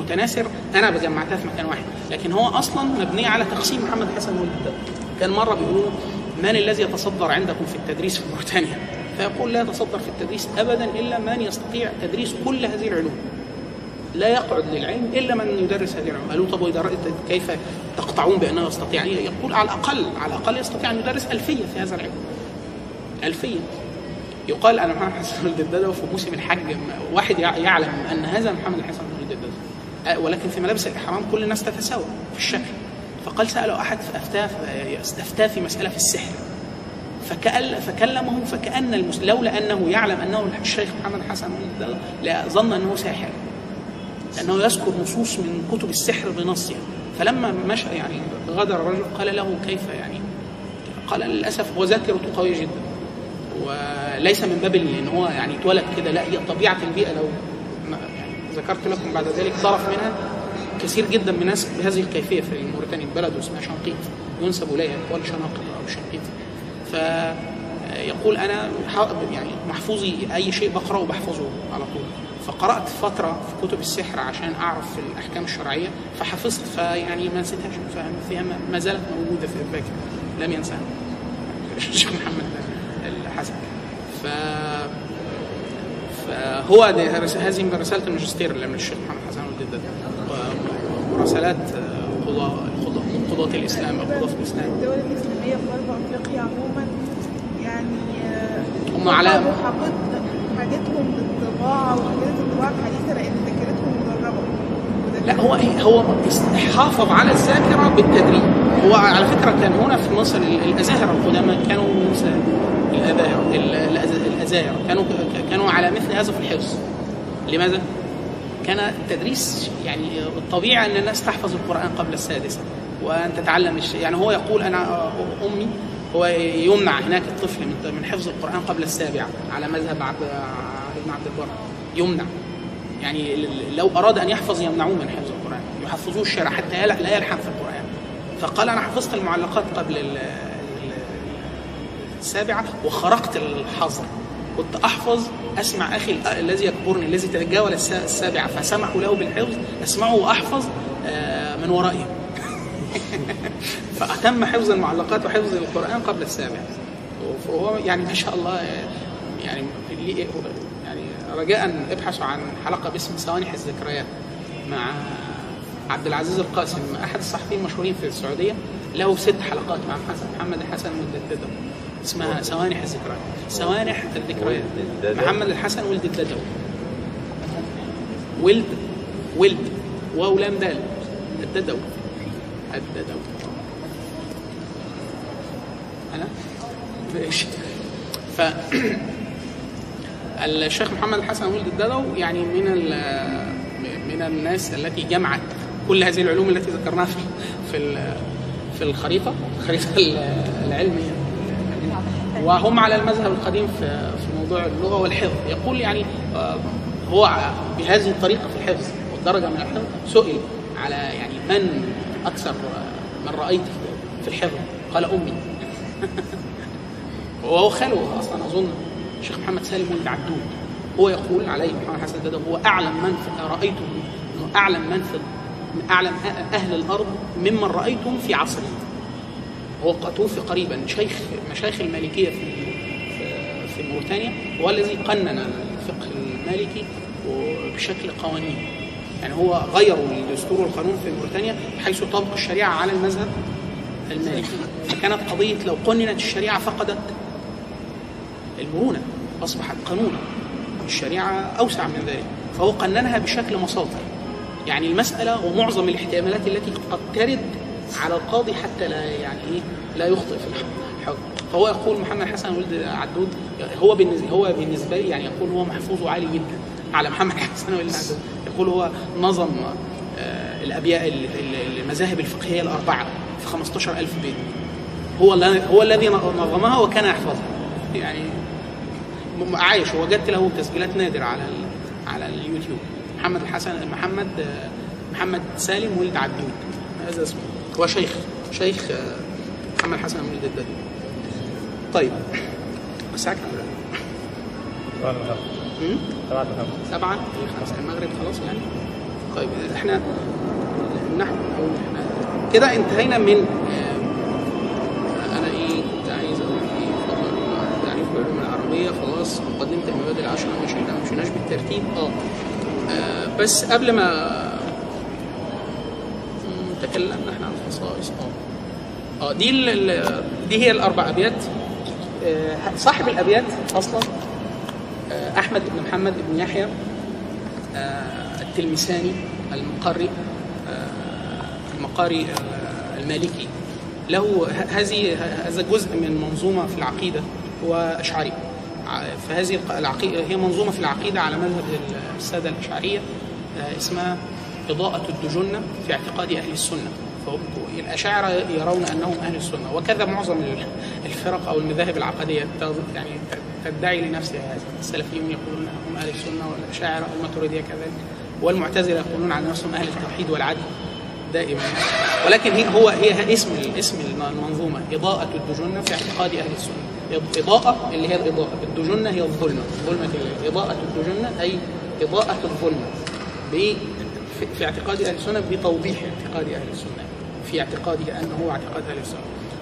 S1: متناثر أنا بجمعتها في مكان واحد. لكن هو أصلا مبنيه على تقسيم محمد حسن الجداد كان مرة بيقولوا من الذي يتصدر عندكم في التدريس في موريتانيا؟ فيقول لا يتصدر في التدريس ابدا إلا من يستطيع تدريس كل هذه العلوم. لا يقعد للعلم إلا من يدرس هذه العلوم. قالوا طب كيف تقطعون بأنه يستطيع يقول على الأقل على الأقل يستطيع أن يدرس ألفية في هذا العلم. ألفية. يقال ان محمد حسن الددو في موسم الحج. واحد يع- يعلم أن هذا محمد حسن ولكن في ملابس الإحرام كل الناس تتساوى في الشكل. فقال سأله أحد فأفتاه استفتاه في مسألة في السحر. فكأل فكلمه فكأن. لولا أنه يعلم أنه الشيخ محمد حسن لظن أنه ساحر. لأنه يذكر نصوص من كتب السحر بنصها فلما مشى يعني غادر الرجل قال له كيف يعني؟ قال للأسف هو ذاكرته قوية جدا. وليس من باب إن هو يعني اتولد كده لا هي طبيعة البيئة لو يعني ذكرت لكم بعد ذلك طرف منها كثير جدا من الناس بهذه الكيفية في موريتانيا بلد اسمها شنقيط ينسب إليها يقال شناقط أو شنقيط فيقول أنا يعني محفوظي أي شيء بقرأه بحفظه على طول. فقرأت فترة في كتب السحر عشان أعرف الأحكام الشرعية فحفظت فيعني ما نسيتهاش فيها ما- زالت موجودة في الذاكره لم ينساها. *laughs* الشيخ محمد الحسن. ف ده رس- هذه رساله الماجستير اللي من الشيخ محمد حسن ولد الدد مراسلات قضاء قضاء قضاة الإسلام أو قضاة الإسلام.
S5: الدول الإسلامية في غرب أفريقيا عموما يعني آه،
S1: هم على-
S5: حاجتهم للطباعة وحاجات الطباعة الحديثة لأن ذاكرتهم مدربة.
S1: لا هو إيه هو حافظ على الذاكرة بالتدريب. هو على فكرة كان هنا في مصر ال- الازاهره القدامى كانوا مثل الازاهر ال- الأز- الازاهر كانوا كانوا على مثل هذا في الحفظ لماذا؟ كان التدريس يعني الطبيعي أن الناس تحفظ القرآن قبل السادسة وأن تتعلم الشيء. يعني هو يقول أنا أمي هو يمنع هناك الطفل من حفظ القرآن قبل السابعة على مذهب عبد ابن عبد البر. يمنع. يعني لو أراد أن يحفظ يمنعوه من حفظ القرآن. يحفظوه الشارع حتى لا يلحن في القرآن. فقال أنا حفظت المعلقات قبل ال- ال- السابعة وخرقت الحظر. كنت أحفظ أسمع أخي ال- الذي يكبرني الذي تجاوز الس- السابعه فسمحوا له بالحفظ أسمعه وأحفظ آه، من ورائه *laughs* فأتم حفظ المعلقات وحفظ القرآن قبل السابع. وهو يعني ما شاء الله يعني يعني رجاء ابحثوا عن حلقة باسم سوانح الذكريات مع عبد العزيز القاسم أحد الصحفيين المشهورين في السعودية. له ست حلقات مع حسن محمد الحسن والددو اسمها سوانح الذكريات سوانح الذكريات محمد الحسن ولد الددو ولد ولد. واو لام دال. الددو الددو أنا ماشي ف *clears throat* الشيخ محمد الحسن ولد الددو يعني من من الناس التي جمعت كل هذه العلوم التي ذكرناها في في الخريطة الخريطه العلمية. وهم على المذهب القديم في في موضوع اللغة والحفظ. يقول يعني آه، هو بهذه الطريقة في الحفظ والدرجة من الحفظ سئل على يعني من أكثر آه، من رأيت في الحفظ؟ قال أمي. *laughs* وهو خاله أصلا أظن الشيخ محمد سالم ولد عبدود. هو يقول عليه محمد حسن الددو هو أعلم من في رأيته أعلم من في أعلم أهل الأرض ممن رأيتهم في عصره هو توفي قريبا شيخ مشايخ المالكية في في- موريتانيا هو الذي قنن الفقه المالكي بشكل قوانين. يعني هو غيروا الدستور والقانون في موريتانيا حيث طبق الشريعة على المذهب المالكي. فكانت قضية لو قننت الشريعة فقدت المرونة أصبحت قانونا. الشريعة أوسع من ذلك. فهو قننها بشكل مصادر يعني المسألة ومعظم الاحتمالات التي قد ترد على القاضي حتى لا يعني إيه لا يخطئ في الحكم. فهو يقول محمد حسن ولد عدود هو بالنسبة هو بالنسبة لي يعني يقول هو محفوظه عالي جدا. على محمد حسن ولد عدود. يقول هو نظم آه، الأبياء ال- ال- المذاهب الفقهية الأربعة في 15000 بيت. هو هو الذي نظمها وكان يحفظها. يعني عايش. ووجدت له تسجيلات نادرة على على اليوتيوب. محمد الحسن محمد آه، محمد سالم ولد عبدود هذا اسمه. هو شيخ شيخ آه، محمد حسن ولد الدد طيب. الساعة كام؟ سبعة إيه، خمسة المغرب خلاص يعني. طيب إحنا نحن نقول إحنا كده انتهينا من آه، أنا إيه كنت عايز أقول إيه فضل تعريف العلوم العربية. خلاص مقدمة المبادئ العشرة مشينا ما مشيناش بالترتيب. آه. آه، بس قبل ما تكلمنا إحنا عن الخصائص آه آه دي دي هي الأربع أبيات. آه، صاحب الأبيات أصلا آه، أحمد بن محمد بن يحيى آه، التلمساني المقري المقاري المالكي. له هذه هذا جزء من منظومة في العقيدة هو أشعري. فهذه العقيده هي منظومة في العقيدة على مذهب السادة الأشعرية اسمها اضاءه الدجنه في اعتقاد أهل السنة. فهم- الأشاعرة يرون أنهم أهل السنة. وكذا معظم ال- الفرق أو المذاهب العقدية تغ- يعني تدعي لنفسها. هذا السلفيون يقولون أنهم أهل السنة والأشاعرة والماتريديه كذلك. والمعتزلة يقولون عن نفسهم أهل التوحيد والعدل دائما. ولكن هي هو هي اسم اسم المنظومة. إضاءة الدجنه في اعتقاد أهل السنة. إضاءة اللي هي الإضاءة. الدجنه هي الظلمة. ظلمة الليل إضاءة الدجنه أي إضاءة الظلمة. ب- في- اعتقاد أهل السنة بتوضيح اعتقاد أهل السنة في اعتقاده انه هو اعتقاد أهل السنة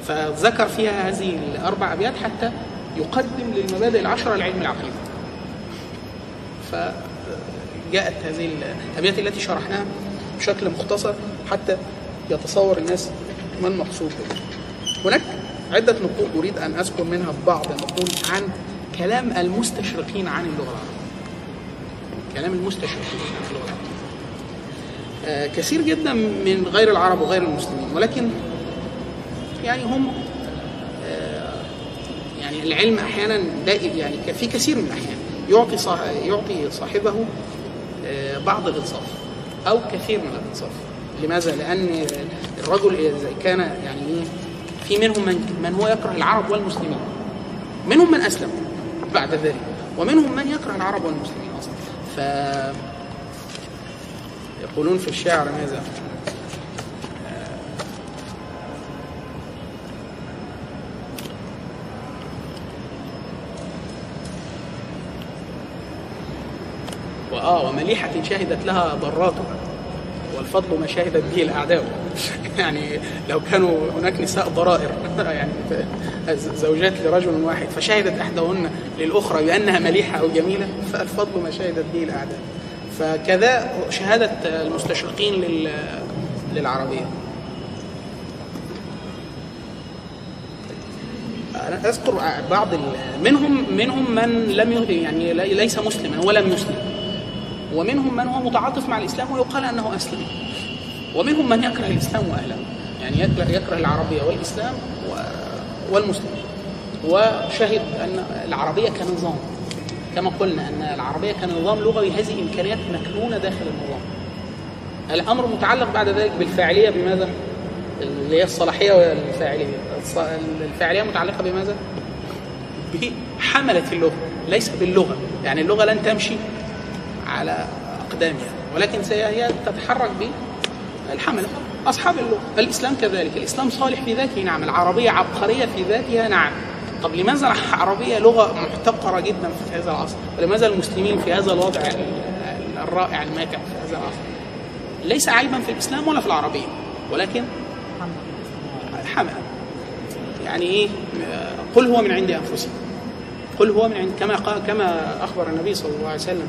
S1: فذكر فيها هذه الأربع أبيات حتى يقدم للمبادئ العشرة لعلم العقيدة فجاءت هذه الأبيات التي شرحناها بشكل مختصر حتى يتصور الناس ما المقصود. هناك عدة نقول أريد أن أذكر منها بعض النقول عن كلام المستشرقين عن اللغة العربية. كلام المستشرقين عن اللغة كثير جدا من غير العرب وغير المسلمين. ولكن يعني هم آه، يعني العلم أحيانا دائم يعني في كثير من الأحيان يعطي يعطي صاحبه آه، بعض الانصاف أو كثير من الانصاف لماذا؟ لأن الرجل إذا كان يعني إيه في منهم من من هو يكره العرب والمسلمين. منهم من أسلم بعد ذلك ومنهم من يكره العرب والمسلمين أصلا. ف يقولون في الشعر ماذا؟ وآه ومليحة شهدت لها ضراتها والفضل ما شهدت به الأعداء *laughs* يعني لو كانوا هناك نساء ضرائر *laughs* يعني زوجات لرجل واحد فشهدت إحداهن للأخرى بأنها مليحة أو جميلة فالفضل ما شهدت به الأعداء فكذا شهادة المستشرقين لل للعربية. أنا أذكر بعض منهم منهم من لم يعني لي- ليس مسلما ولم يسلم. ومنهم من هو متعاطف مع الإسلام ويقال أنه أسلم. ومنهم من يكره الإسلام وأهله. يعني يكره, العربية والإسلام والمسلمين. وشهد أن العربية كنظام. كما قلنا أن العربية كنظام لغوي هذه إمكانيات مكنونة داخل النظام. الأمر متعلق بعد ذلك بالفاعلية بماذا؟ اللي هي الصلاحية والفاعلية. الفاعلية متعلقة بماذا؟ بحملة اللغة ليس باللغة. يعني اللغة لن تمشي على أقدامها ولكن هي تتحرك بالحملة. أصحاب اللغة الإسلام كذلك. الإسلام صالح في ذاته نعم. العربية عبقرية في ذاتها نعم. طب لماذا العربية لغة محتقرة جدا في هذا العصر؟ ولماذا المسلمين في هذا الوضع ال- الرائع الماتع في هذا العصر؟ ليس عيبا في الإسلام ولا في العربية ولكن حمل يعني آه، قل هو من عند أنفسكم. قل هو من عند كما كما أخبر النبي صلى الله عليه وسلم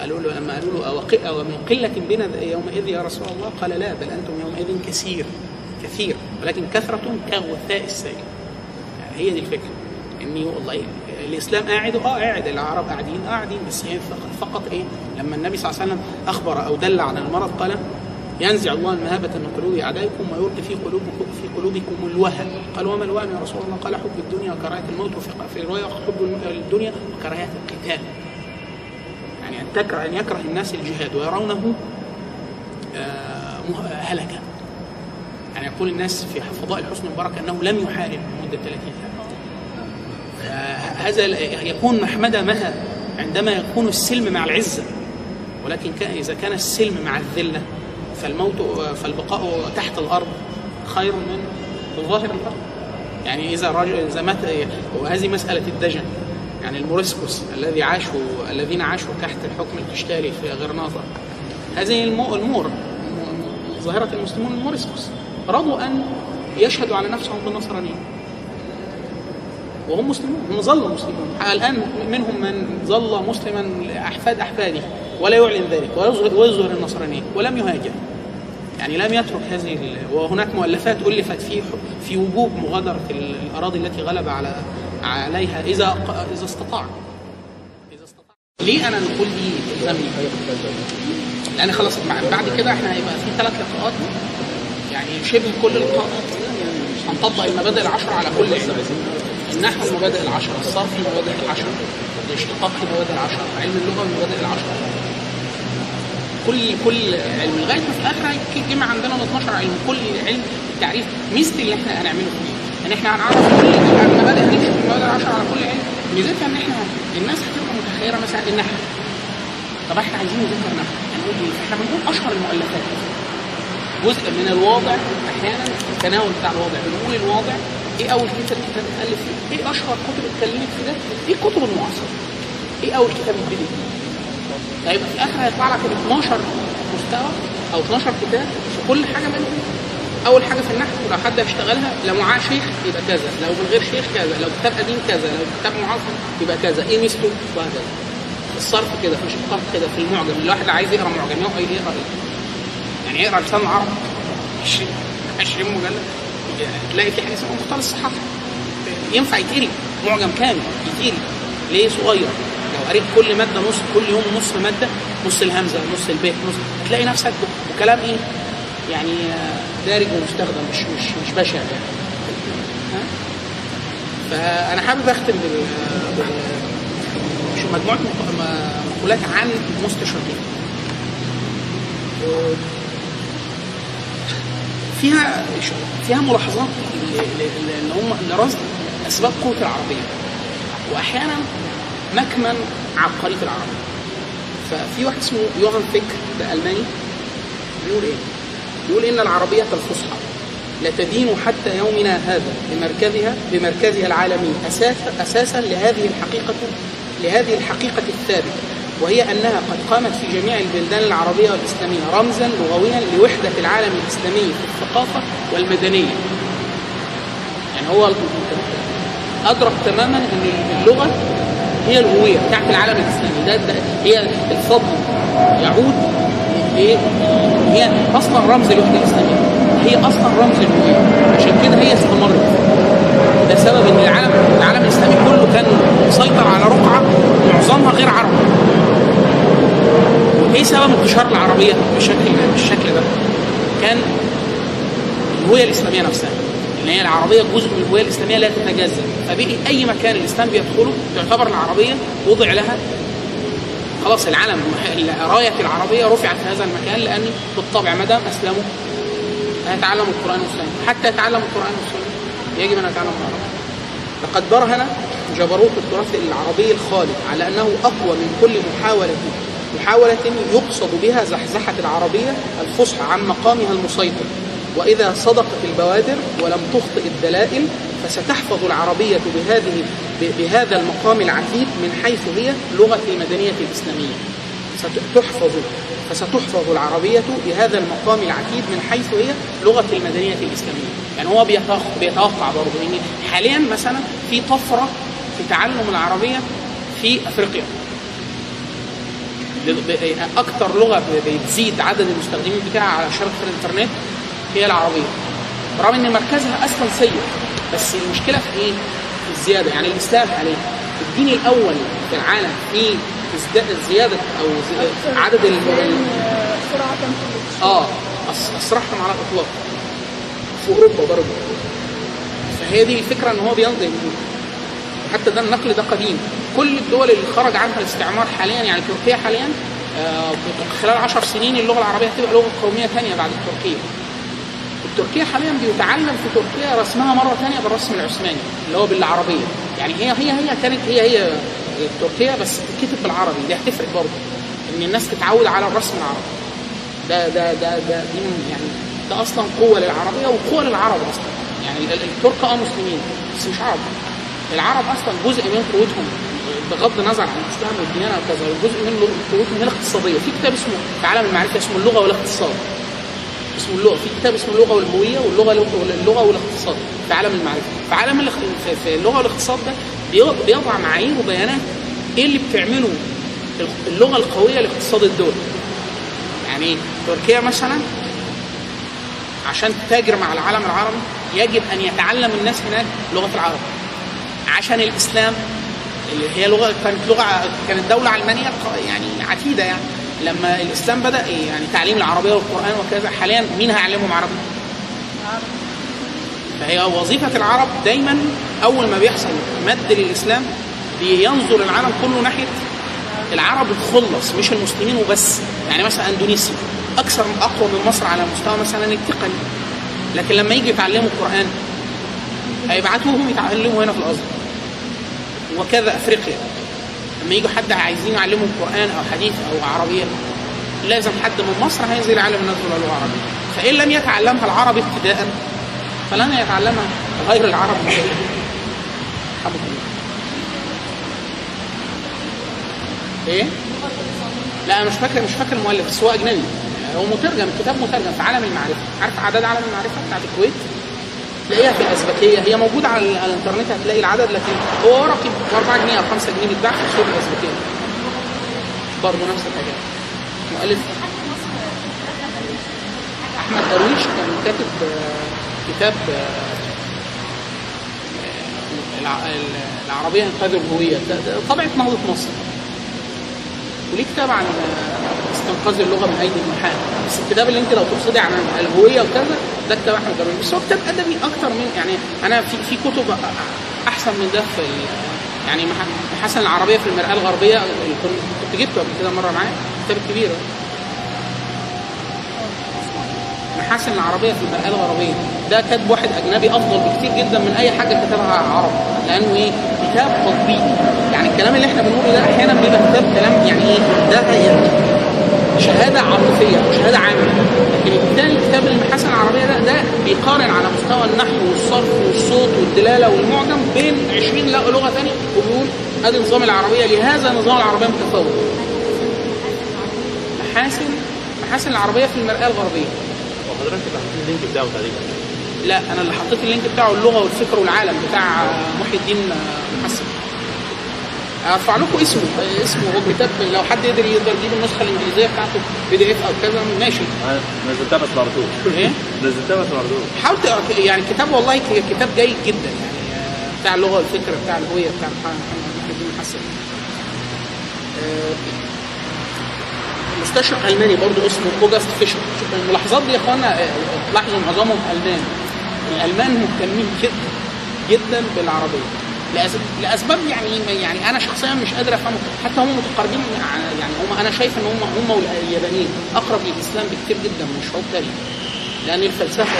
S1: قالوا له لما قالوا له أو من قلة بنا يومئذ يا رسول الله؟ قال لا بل أنتم يومئذ كثير كثير ولكن كثرة كغثاء السيل. يعني هي دي الفكرة. إني والله الإسلام قاعد آه قاعد العرب قاعدين قاعدين بس هي فقط, فقط إيه؟ لما النبي صلى الله عليه وسلم أخبر أو دل على المرض قال ينزع الله المهابة من قلوب أعدائكم ويلقي في قلوبكم في قلوبكم الوهن. قال وما الوهن يا رسول الله؟ قال حب الدنيا وكراهية الموت وفي في رواية حب الدنيا وكراهية القتال. يعني أن تكره أن يكره الناس الجهاد ويرونه آه، هلكا يعني يقول الناس في فضائل حسن مبارك أنه لم يحارب مدة 30 سنة. هذا يكون محمدة متى عندما يكون السلم مع العزة. ولكن إذا كان السلم مع الذلة فالموت فالبقاء تحت الأرض خير من ظاهر الأرض. يعني إذا رجل إذا مات وهذه مسألة الدجن. يعني الموريسكوس الذي عاشوا الذين عاشوا تحت الحكم القشتالي في غرناطة. هذه المو المور ظاهرة المسلمون الموريسكوس رضوا أن يشهدوا على نفسهم بالنصرانية وهم مسلمون هم ظلوا مسلمون. الآن منهم من ظل مسلما لأحفاد أحفاده ولا يعلن ذلك ويظهر, ويظهر النصرانية ولم يهاجر. يعني لم يترك هذه. وهناك مؤلفات ألفت في في وجوب مغادرة الأراضي التي غلب على عليها إذا إذا استطاع. إذا استطاع. ليه أنا نقول دي تلزمني؟ لأن خلاص بعد كده إحنا هيبقى في ثلاث لقاءات. يعني شبه كل لقاء هنطبق المبادئ العشرة على كل علم النحو المبادئ العشرة الصرف المبادئ العشرة الاشتقاق المبادئ العشرة علم اللغة المبادئ العشرة. كل كل علم لغاية ما في الآخر هيجمع عندنا 12 علم. كل علم التعريف ميزة اللي إحنا هنعمله فيه. ان إحنا هنعرف كل المبادئ هنمشي المبادئ العشرة على كل علم. ميزتها ان إحنا الناس هتبقى متخيلة مثلا النحو. طب إحنا عايزين نذكر نحو. هنقول إيه؟ إحنا بنقول أشهر المؤلفات. جزء من الواضع أحيانا التناول بتاع الواضع. بنقول الواضع إيه أول كتاب اتالف فيه؟ إيه أشهر كتب اتكلمت في ده؟ إيه الكتب المعاصرة؟ إيه أول كتاب اتبدأ فيه؟ هيبقى في الآخر هيطلع لك 12 مستوى أو 12 كتاب في كل حاجة منهم. أول حاجة في النحو لو حد هيشتغلها لو معاه شيخ يبقى كذا لو من غير شيخ كذا لو كتاب قديم كذا لو كتاب معاصر يبقى كذا. إيه ميزته؟ وهكذا. الصرف كده في الاشتقاق كده في المعجم. الواحد عايز يقرأ معجم يقرأ. إيه يعني يقرأ لسان العرب. 20 20 مجلد. تلاقي في حاجة اسمها مختار الصحافة. ينفع يتقري معجم كامل يتقري ليه صغير؟ لو قريت كل مادة نص كل يوم نص مادة نص الهمزة نص البيت نص هتلاقي نفسك بكلام إيه؟ يعني دارج ومستخدم مش مش مش بشع يعني؟ فأنا حابب أختم بال مجموعة مق- مقولات عن مستشرقين فيها فيها ملاحظات اللي هم لرصد اسباب قوة العربية وأحيانا مكمن عبقريه العربيه ففي واحد اسمه يوهان فيك ده الماني بيقول إيه؟ بيقول إن العربية الفصحى لا تدين حتى يومنا هذا بمركزها بمركزها العالمي أساسا أساسا لهذه الحقيقة لهذه الحقيقة الثابتة وهي أنها قد قامت في جميع البلدان العربية والإسلامية رمزا لغويا لوحدة العالم الإسلامي في الثقافة والمدنية. يعني هو أدرك تماما إن اللغة هي الهوية بتاعت العالم الإسلامي. ده, ده هي الفضل يعود لايه؟ هي أصلا رمز الوحده الإسلامية. هي أصلا رمز الهويه عشان كده هي استمرت. ده سبب إن العالم العالم الإسلامي كله كان مسيطر على رقعة معظمها غير عرب. إيه سبب انتشار العربية بالشكل بالشكل ده؟ كان الهوية الإسلامية نفسها. إن هي العربية جزء من الهوية الإسلامية لا تتجزا فبقي أي مكان الإسلام بيدخله تعتبر العربية وضع لها خلاص العلم راية العربية رفعت في هذا المكان لأن بالطبع ما دام أسلموا هيتعلموا القرآن والسنة. حتى يتعلموا القرآن والسنة. يجب أن يتعلموا العربيه لقد برهن جبروت التراث العربي الخالد على أنه أقوى من كل محاولة محاولة يقصد بها زحزحة العربية الفصحى عن مقامها المسيطر. وإذا صدقت البوادر ولم تخطئ الدلائل فستحفظ العربية بهذه بهذا المقام العتيد من حيث هي لغة المدنية الإسلامية. ستحفظ فستحفظ العربية بهذا المقام العتيد من حيث هي لغة المدنية الإسلامية. يعني هو بيتوقع, برضه إن حاليا مثلا في طفرة في تعلم العربية في أفريقيا. أكتر لغة بتزيد عدد المستخدمين بتاعها على شبكة الإنترنت هي العربية. رغم إن مركزها أصلا سيء بس المشكلة في إيه؟ في الزيادة. يعني الاسلام حاليا الدين الأول في العالم في زيادة أو زي- عدد ال- آه اسرعهم على الإطلاق. في أوروبا برضه. فهي دي الفكرة إن هو بينظم. حتى ده النقل ده قديم. كل الدول اللي خرج عنها الاستعمار حاليا يعني تركيا حاليا آه، خلال عشر سنين اللغة العربية هتبقى لغة قومية ثانية بعد التركية. التركية حاليا بيتعلم في تركيا رسمها مرة ثانية بالرسم العثماني اللي هو بالعربية. يعني هي هي هي كانت هي هي تركيا بس بتتكتب بالعربي. دي هتفرق برضه إن الناس تتعود على الرسم العربي. ده ده ده ده دي يعني ده أصلا قوة للعربية وقوة للعرب أصلا. يعني ال- ال- الترك آه مسلمين بس مش عرب. العرب أصلا جزء من قوتهم بغض النظر عن الاسلام والديانه وكذا جزء من قوتهم هي الاقتصادية. في كتاب اسمه في عالم المعرفة اسمه اللغة والاقتصاد. اسمه اللغة في كتاب اسمه اللغة والهويه واللغة اللغة والاقتصاد في عالم المعرفة. في عالم في- اللغة والاقتصاد ده بيض- بيضع معايير وبيانات. إيه اللي بتعمله اللغة القوية لاقتصاد الدول؟ يعني تركيا مثلا عشان تتاجر مع العالم العربي يجب أن يتعلم الناس هناك لغة العرب. عشان الإسلام اللي هي لغة كانت لغة كانت دولة علمانية يعني عتيدة يعني. لما الإسلام بدأ يعني تعليم العربية والقرآن وكذا حاليا مين هيعلمهم عربي؟ فهي وظيفة العرب دايما أول ما بيحصل مد للإسلام بينظر العالم كله ناحية العرب الخلص مش المسلمين وبس. يعني مثلا إندونيسيا أكثر أقوى من مصر على مستوى مثلا التقني. لكن لما يجي يتعلموا القرآن هيبعتوهم يتعلموا هنا في الازهر وكذا أفريقيا. لما يجوا حد عايزين يعلموا قران أو حديث أو عربية لازم حد من مصر هينزل يعلم الناس دول اللغة العربيه فإن لم يتعلمها العرب ابتداء فلن يتعلمها غير العرب. إيه؟ لا أنا مش فاكر مش فاكر المؤلف بس هو أجنبي هو مترجم الكتاب مترجم في عالم المعرفة عارف أعداد عالم المعرفة بتاعت الكويت تلاقيها في الازبكيه هي موجودة على, الإنترنت هتلاقي العدد لكن هو ورقي ب 4 جنيه أو 5 جنيه بيتباع في السوق الازبكيه برضه نفس الحاجات مؤلف أحمد درويش كان كاتب آه، كتاب آه، الع- العربية انقاذ الهوية. طبعه نهضه مصر. وليه كتاب عن استنقاذ اللغة من ايدي المحال بس الكتاب اللي أنت لو تقصدي عن الهوية وكذا ده كتاب احمد درويش بس هو كتاب أدبي أكتر من يعني أنا في في كتب أحسن من ده في يعني محاسن العربية في المرآة الغربية. كنت جبته قبل كده مرة معايا. كتاب كبير. محاسن العربية في المرآة الغربية. ده كاتب واحد أجنبي أفضل بكتير جدا من أي حاجة كتبها عرب. لأنه إيه؟ كتاب تطبيقي يعني الكلام اللي إحنا بنقوله ده أحيانا بيبقى كتاب كلام يعني إيه ده يعني شهادة عاطفية أو شهادة عامة. لكن الثاني كتاب المحاسن العربية ده ده بيقارن على مستوى النحو والصرف والصوت والدلالة والمعجم بين 20 لغه ثانية وبيقول أدي نظام العربية. لهذا نظام العربية متفاوت. محاسن محاسن العربية في المرآة الغربية.
S4: وحضرتك حاطين ال link بتاعه تقريبا.
S1: لا أنا اللي حطيت ال link بتاعه اللغة والفكر والعالم بتاع محي الدين محسن. أرفع لكم اسمه اسمه هو كتاب لو حد يقدر يقدر يجيب النسخة الإنجليزية بتاعته PDF أو كذا ماشي.
S3: نزلتها بس مردود
S1: إيه؟
S3: نزلتها بس مردود
S1: حاول ت- يعني كتاب والله كتاب جيد جدا يعني بتاع اللغة والفكر بتاع الهوية بتاع محي الدين محسن. آه، مستشرق ألماني برضو اسمه اوجاست فيشر. شوف الملاحظات دي يا إخوانا آه، لاحظوا معظمهم ألمان. الألمان مهتمين جدا جدا بالعربية. لأسباب يعني يعني أنا شخصيا مش قادر أفهمه. حتى هم متقاربين عن- يعني هم أنا شايف إن هم هم واليابانيين أقرب للإسلام بكتير جدا من شعوب تانية. لأن الفلسفة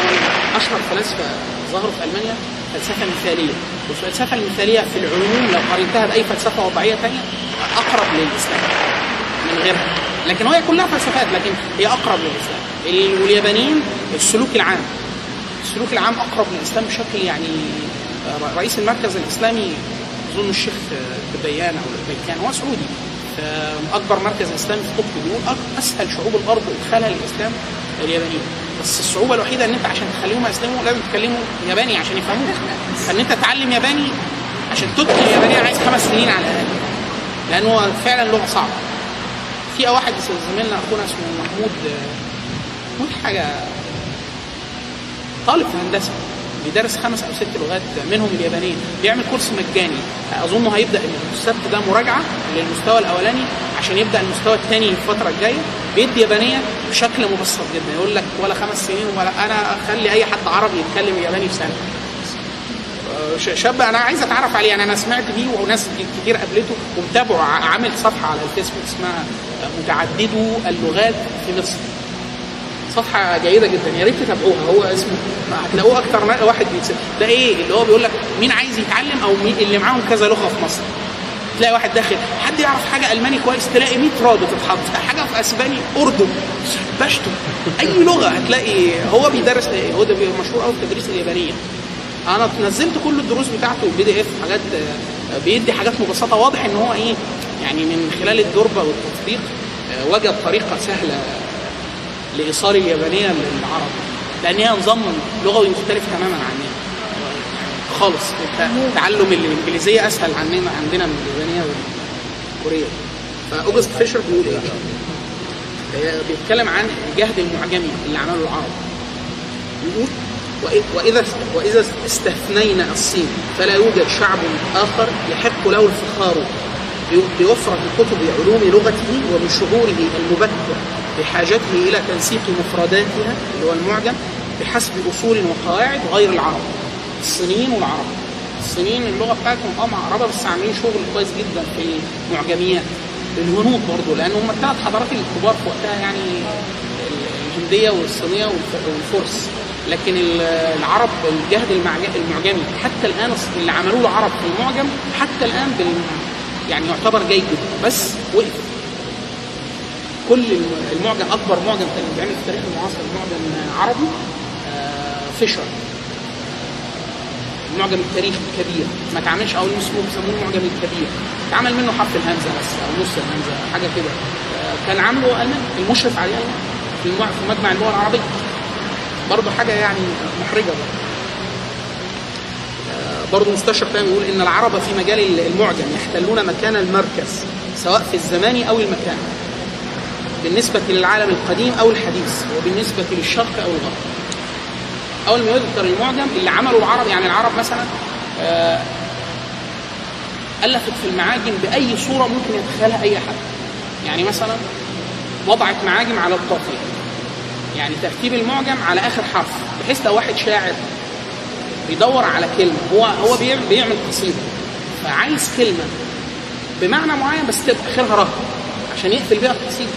S1: أشهر فلاسفة ظهروا في ألمانيا فلسفة مثاليه والفلسفة المثالية في العلوم لو قارنتها بأي فلسفة وضعيه ثانية أقرب للإسلام من غيرها. لكن هي كلها فلسفات لكن هي أقرب للإسلام. ال- واليابانيين السلوك العام السلوك العام أقرب للإسلام بشكل يعني آه، رئيس المركز الإسلامي أظن الشيخ آه، دبيان أو البيكان هو سعودي. اكبر مركز إسلامي في طوكيو بيقول أسهل شعوب الأرض ادخالها للإسلام اليابانيين بس الصعوبة الوحيدة إن أنت عشان تخليهم يسلموا لازم تكلموا ياباني عشان يفهموك. فان أنت تتعلم ياباني عشان تتقن اليابانيه عايز خمس سنين على الأقل. لأنه هو فعلا لغة صعبة. في واحد زميلنا أخونا اسمه محمود آه، محمود حاجة طالب في هندسة. بيدرس خمس أو ست لغات منهم اليابانيه بيعمل كورس مجاني. اظن هيبدأ السبت ده مراجعة للمستوى الأولاني عشان يبدأ المستوى الثاني الفترة الجاية. بيدي يابانية بشكل مبسط جدا. يقول لك ولا خمس سنين ولا أنا أخلي أي حد عربي يتكلم ياباني في سنة. شاب أنا عايز أتعرف عليه. يعني أنا سمعت بيه وناس كتير قابلته ومتابعه. عامل صفحة على الفيسبوك اسمها متعددو اللغات في مصر. صفحة جيدة جدا. يا ريت تتابعوها. هو اسمه هتلاقوه أكتر واحد بيتس- ده إيه اللي هو بيقول لك مين عايز يتعلم أو مين اللي معاهم كذا لغة في مصر. تلاقي واحد داخل. حد يعرف حاجة ألماني كويس؟ تلاقي 100 رابط اتحط حاجة في أسباني؟ أردن. بشتو أي لغة هتلاقي. هو بيدرس هو ده مشهور قوي في تدريس اليابانية. أنا نزلت كل الدروس بتاعته بي دي اف حاجات آه، بيدي حاجات مبسطة. واضح إن هو إيه يعني من خلال الدربة والتطبيق آه، وجد طريقة سهلة لإيصال اليابانية للعرب لأن هي نظام لغوي مختلف تماما عننا خالص تعلم الإنجليزية أسهل عننا عندنا من اليابانية والكورية. فأوجست فيشر بيقول إيه؟ بيتكلم عن الجهد المعجمي اللي عمله العرب. يقول وإ- وإذا وإذا استثنينا الصين فلا يوجد شعب آخر يحق له الفخار. بوفرة كتب علوم لغته وبشعوره المبكر. بحاجته إلى تنسيق مفرداتها اللي هو المعجم بحسب أصول وقواعد غير العرب الصينيين والعرب. الصينيين اللغة بتاعتهم آه معربة بس عاملين شغل كويس جدا في المعجميات الهنود برضه لأن هم الثلاث حضارات الكبار في وقتها يعني الهندية والصينية والف- والفرس. لكن ال- العرب الجهد المعج- المعجمي حتى الآن اللي عملوه العرب في المعجم حتى الآن بال يعني يعتبر جيد. بس وقف. كل الم- المعجم أكبر معجم كان بيعمل في التاريخ المعاصر معجم عربي آه، فيشر. المعجم التاريخي الكبير. ما اتعملش أو اسمه بيسموه المعجم الكبير. اتعمل منه حرف الهمزة بس أو نص الهمزة حاجة كده. آه، كان عامله ألماني المشرف عليه في في مجمع اللغة العربية. برضه حاجة يعني محرجة برضه. آه، برضه مستشرق تاني بيقول إن العرب في مجال المعجم يحتلون مكان المركز سواء في الزمان أو المكان. بالنسبة للعالم القديم أو الحديث وبالنسبة للشرق أو الغرب. أول ما يذكر المعجم اللي عمله العرب يعني العرب مثلا آه، ألفت في المعاجم بأي صورة ممكن يتخيلها أي حد يعني مثلا وضعت معاجم على القافيه يعني ترتيب المعجم على آخر حرف بحيث لو واحد شاعر بيدور على كلمة هو هو بيعمل, قصيدة. فعايز كلمة بمعنى معين بس تبقى آخرها ره عشان يقفل بيها القصيدة.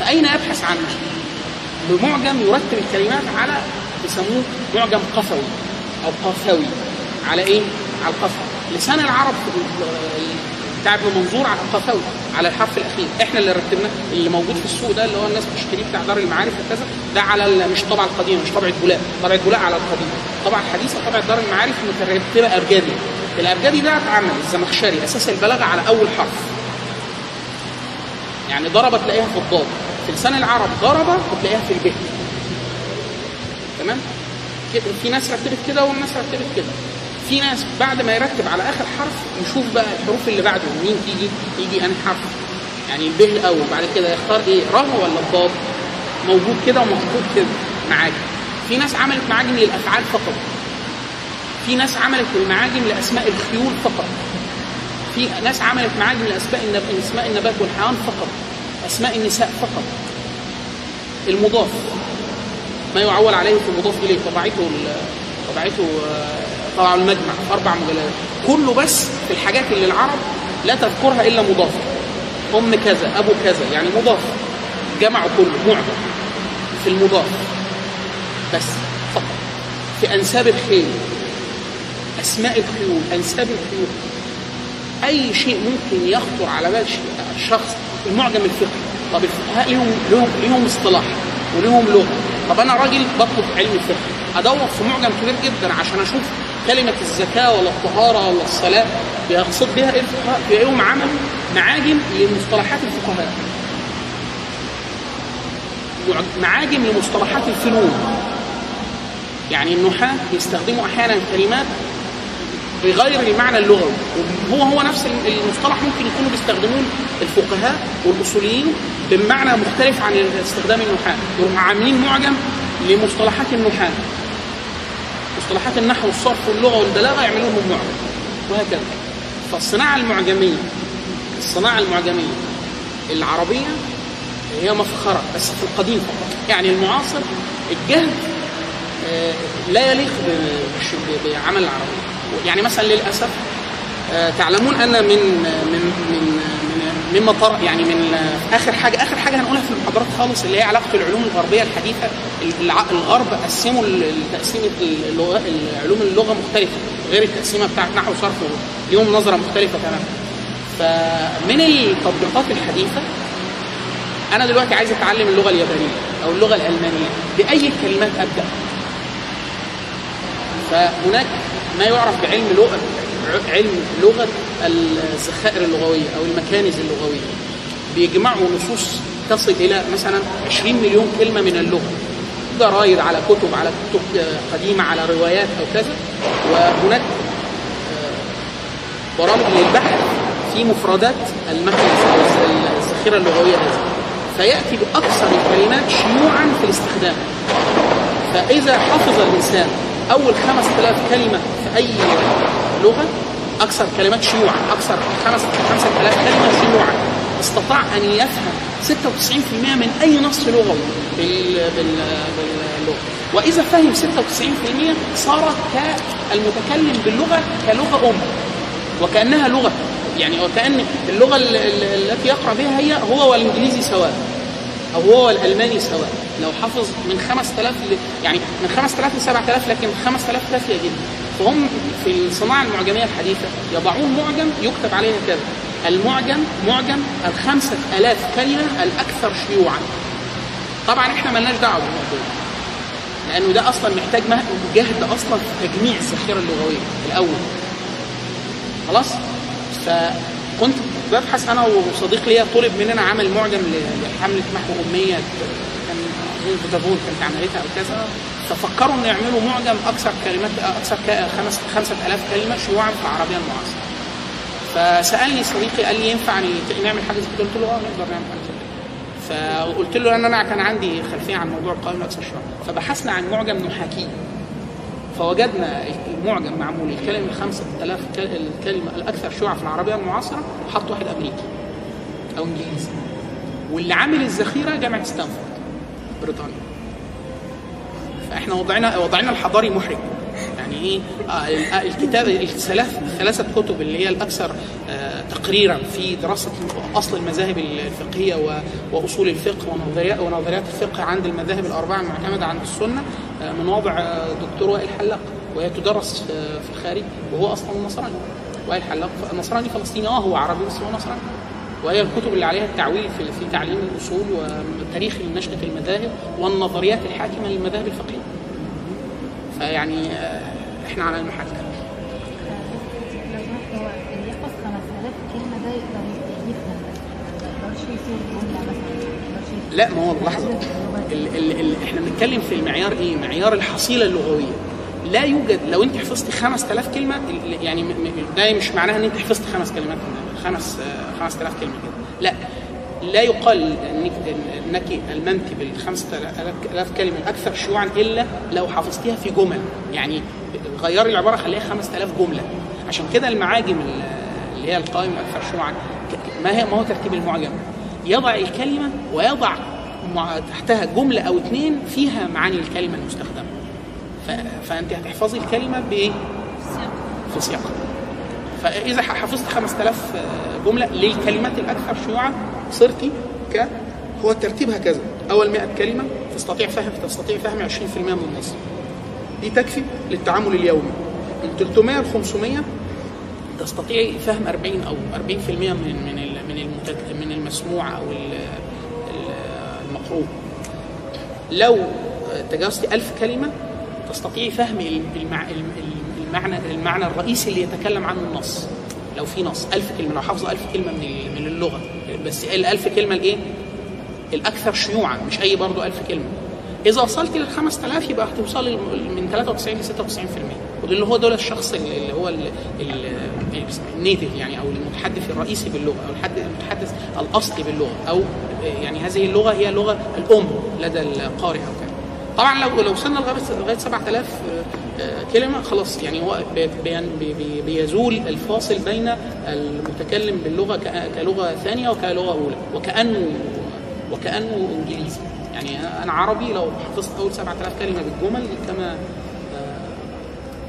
S1: فاين يبحث عنها؟ بمعجم يرتب الكلمات على بيسموه معجم قفوي أو قافوي على إيه؟ على القفا. لسان العرب بتاع ابن منظور على القفوي على الحرف الأخير. إحنا اللي رتبناه اللي موجود في السوق ده اللي هو الناس بتشتريه بتاع دار المعارف وكذا. ده على مش طبعه القديمه مش طبعه بولاق طبعه بولاق على القديمه الطبعه الحديثه طبعه دار المعارف مترتبة ابجدي الابجدي ده اتعمل الزمخشري أساس البلاغة على أول حرف. يعني ضرب تلاقيها في الضاد. في لسان العرب ضرب وتلاقيها في البه تمام؟ في ناس رتبت كده والناس رتبت كده. في ناس بعد ما يرتب على آخر حرف يشوف بقى الحروف اللي بعده مين تيجي؟ يجي أنهي حرف؟ يعني الب الأول بعد كده يختار إيه؟ ره ولا الضاد؟ موجود كده ومحطوط كده معاجم. في ناس عملت معاجم للأفعال فقط. في ناس عملت المعاجم لأسماء الخيول فقط. في ناس عملت معاجم لأسماء النب... اسماء النبات والحيوان فقط. أسماء النساء فقط. المضاف. ما يعول عليه في المضاف إليه. طبعته ال- طبعته آه، طبع المجمع. في أربع مجلدات كله بس في الحاجات اللي العرب لا تذكرها إلا مضاف. أم كذا أبو كذا. يعني مضاف. جمعه كله معجم في المضاف. بس فقط. في أنساب الخيل أسماء الخيول أنساب الخيول أي شيء ممكن يخطر على بال شخص المعجم الفقهي طب الفقهاء ليهم ليهم ليهم اصطلاح وليهم لغة. طب أنا راجل بطلب علم الفقه أدور في معجم كبير جدا عشان أشوف كلمة الزكاة ولا الطهارة ولا الصلاة بيقصد بها إيه الفقهاء؟ تلاقيهم عملوا معاجم لمصطلحات الفقهاء. معاجم لمصطلحات الفنون. يعني النحاة بيستخدموا أحيانا كلمات بغير المعنى اللغوي هو هو نفس المصطلح ممكن يكونوا بيستخدموه الفقهاء والأصوليين بمعنى مختلف عن استخدام النحاة. يروحوا عاملين معجم لمصطلحات النحاة. اصطلاحات النحو والصرف واللغة والبلاغة يعملوا لهم معجم. وهكذا. فالصناعة المعجميه الصناعة المعجمية العربية هي مفخرة بس في القديم فقط. يعني المعاصر الجهد آه، لا يليق بعمل العربية. يعني مثلا للأسف آه، تعلمون أن من من من من طرأ يعني من آه، آخر حاجة آخر حاجة هنقولها في المحاضرات خالص اللي هي علاقة العلوم الغربية الحديثة الغرب قسموا ال- التقسيم اللغة مختلفة غير التقسيمة بتاعت نحو وصرف ليهم نظرة مختلفة تماما. فمن التطبيقات الحديثة أنا دلوقتي عايز أتعلم اللغة اليابانية أو اللغة الألمانية بأي كلمات أبدأ؟ فهناك ما يعرف بعلم لغة علم لغة الذخائر اللغوية أو المكانز اللغوية. بيجمعوا نصوص تصل إلى مثلا 20 مليون كلمة من اللغة. جرايد على كتب على كتب آه، قديمة على روايات أو كذا. وهناك برامج للبحث في مفردات المكنز أو الذخيرة اللغوية هذه. فيأتي باكثر الكلمات شيوعا في الاستخدام. فإذا حفظ الإنسان أول 5000 كلمة في أي لغة أكثر كلمات شيوعا أكثر 5000 كلمة شيوعا. استطاع أن يفهم 96% من أي نص لغوي بال- بال- باللغة. وإذا فهم 96% صار كالمتكلم باللغة كلغة أم وكأنها لغة. يعني وكان اللغة ال- ال- التي يقرأ بها هي هو والإنجليزي سواء. أو هو والالماني سواء. لو حفظ من 5000 ل... يعني من 5000 ل 7000 لكن 5000 كافيه جدا. فهم في الصناعه المعجمية الحديثة يضعون معجم يكتب عليه كذا. المعجم معجم ال 5000 كلمة الأكثر شيوعا. طبعا إحنا ملناش دعوة بالموضوع لأنه ده أصلا محتاج جهد أصلا في تجميع الذخيرة اللغوية الأول. خلاص؟ فكنت ببحث أنا وصديق ليا طلب مننا عمل معجم لحملة محو أمية. كان اظن فودافون كانت عملتها أو كذا. ففكروا ان يعملوا معجم أكثر كلمات أكثر خمس 5000 كلمة شيوعا في العربيه المعاصره فسألني صديقي قال لي ينفع نعمل حاجة زي كده؟ قلت له آه نقدر نعمل حاجة زي كده. فقلت له إن أنا كان عندي خلفية عن موضوع القائمة الاكثر شيوعا فبحثنا عن معجم نحاكيه فوجدنا المعجم معمول الكلمة الخمسة آلاف الكلمة الأكثر شيوعا في العربية المعاصرة حط واحد أمريكي أو إنجليزي. واللي عامل الذخيرة جامعة ستانفورد بريطانيا. فإحنا وضعنا وضعنا الحضاري محرج. يعني إيه؟ آه، آه، الكتاب الثلاث الثلاثه كتب اللي هي الأكثر آه، تقريرا في دراسة أصل المذاهب الفقهية و- وأصول الفقه ونظريات ونظريات الفقه عند المذاهب الأربعة المعتمدة عند السنة. آه، من وضع آه، دكتور وائل حلاق وهي تدرس في في الخارج وهو أصلا نصراني. وائل حلاق نصراني فلسطيني آه هو عربي بس هو نصراني. وهي الكتب اللي عليها التعويل في في تعليم الأصول وتاريخ نشاه المذاهب والنظريات الحاكمة للمذاهب الفقهيه فيعني آه، إحنا على المحك.
S6: لو سمحت هو اللي يحفظ 5000 كلمة ده يقدر يفهم بس ما يقدرش يصير جملة مثلا ما يقدرش يفهم.
S1: لا ما هو لحظه ال ال ال إحنا بنتكلم في المعيار إيه؟ معيار الحصيلة اللغوية. لا يوجد لو انت حفظت 5000 كلمة يعني ده مش معناها إن انت حفظت خمس كلمات خمس آه، 5000 كلمة كده. لا لا يقال إنك إنك الممت بال 5000 كلمة الاكثر شيوعا إلا لو حفظتيها في جمل يعني غيري العبارة خليها 5000 جملة. عشان كده المعاجم ال- اللي هي القائمة الاكثر شيوعا ما هي ما هو ترتيب المعجم؟ يضع الكلمة ويضع تحتها جملة أو اثنين فيها معاني الكلمة المستخدمة ف- فأنت هتحفظي الكلمة بايه؟ في سياقها فإذا حفظت 5000 جملة للكلمات الأكثر شيوعا صرتي ك هو الترتيب هكذا أول 100 كلمة تستطيع فهم تستطيع فهم 20% من النص دي تكفي للتعامل اليومي من 300 ل 500 تستطيعي فهم 40 أو 40% من من من. من المسموع ال- المقروء لو تجاوزتي ألف كلمة تستطيعي فهم المع... المعنى المعنى الرئيسي اللي يتكلم عنه النص. لو في نص ألف كلمة لو حافظة ألف كلمة من من اللغة. بس الألف كلمة الإيه؟ الأكثر شيوعا مش أي برضو ألف كلمة. إذا وصلت لل 5000 يبقى هتوصلي من 93 ل 96% وده اللي هو دول الشخص اللي هو ال- ال- اللي ال native يعني أو المتحدث الرئيسي باللغة أو الحد- المتحدث الأصلي باللغة أو يعني هذه اللغة هي اللغة الأم لدى القارئ أو كذا. طبعا لو لو وصلنا لغاية لغاية 7000 آه، كلمة خلاص يعني هو بي- بي- بي- بيزول الفاصل بين المتكلم باللغة كلغة ثانية وكلغة أولى وكأنه وكأنه إنجليزي. يعني أنا عربي لو حفظت أول 7000 كلمة بالجمل كما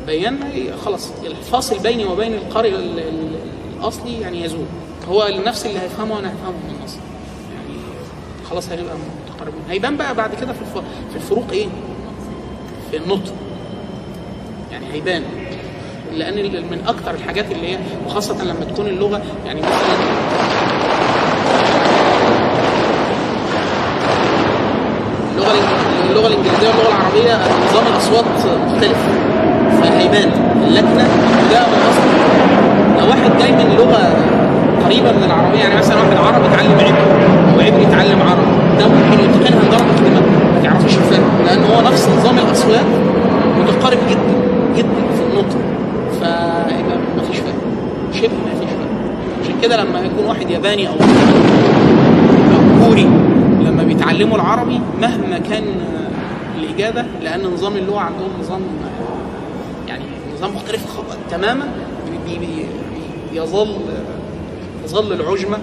S1: بينا خلاص الفاصل بيني وبين القارئ ال- ال- الأصلي يعني يزول. هو نفس اللي هيفهمه أنا هفهمه من الأصل. يعني خلاص هنبقى متقاربين هيبان بقى بعد كده في في الفروق إيه؟ في النطق. يعني هيبان. لأن من أكتر الحاجات اللي هي وخاصة لما تكون اللغة يعني مثلا اللغة الإنجليزية واللغة العربية نظام الأصوات مختلف. فهيبان اللكنه ده من اصل لو واحد جاي من لغة قريبة من العربية يعني مثلا واحد عربي اتعلم عبري أو عبري اتعلم عربي. ده ممكن يتقنها لدرجه ان ما- تعرفش الفرق لأن هو نفس نظام الاصوات متقارب جدا جدا في النطق. فيبقى ما فيش فرق شبه ما فيش فرق. عشان كده لما يكون واحد ياباني أو كوري لما بيتعلموا العربي مهما كان الإجابة لأن نظام اللغة عندهم نظام نظام مختلف تماما. بي بي يظل العجمة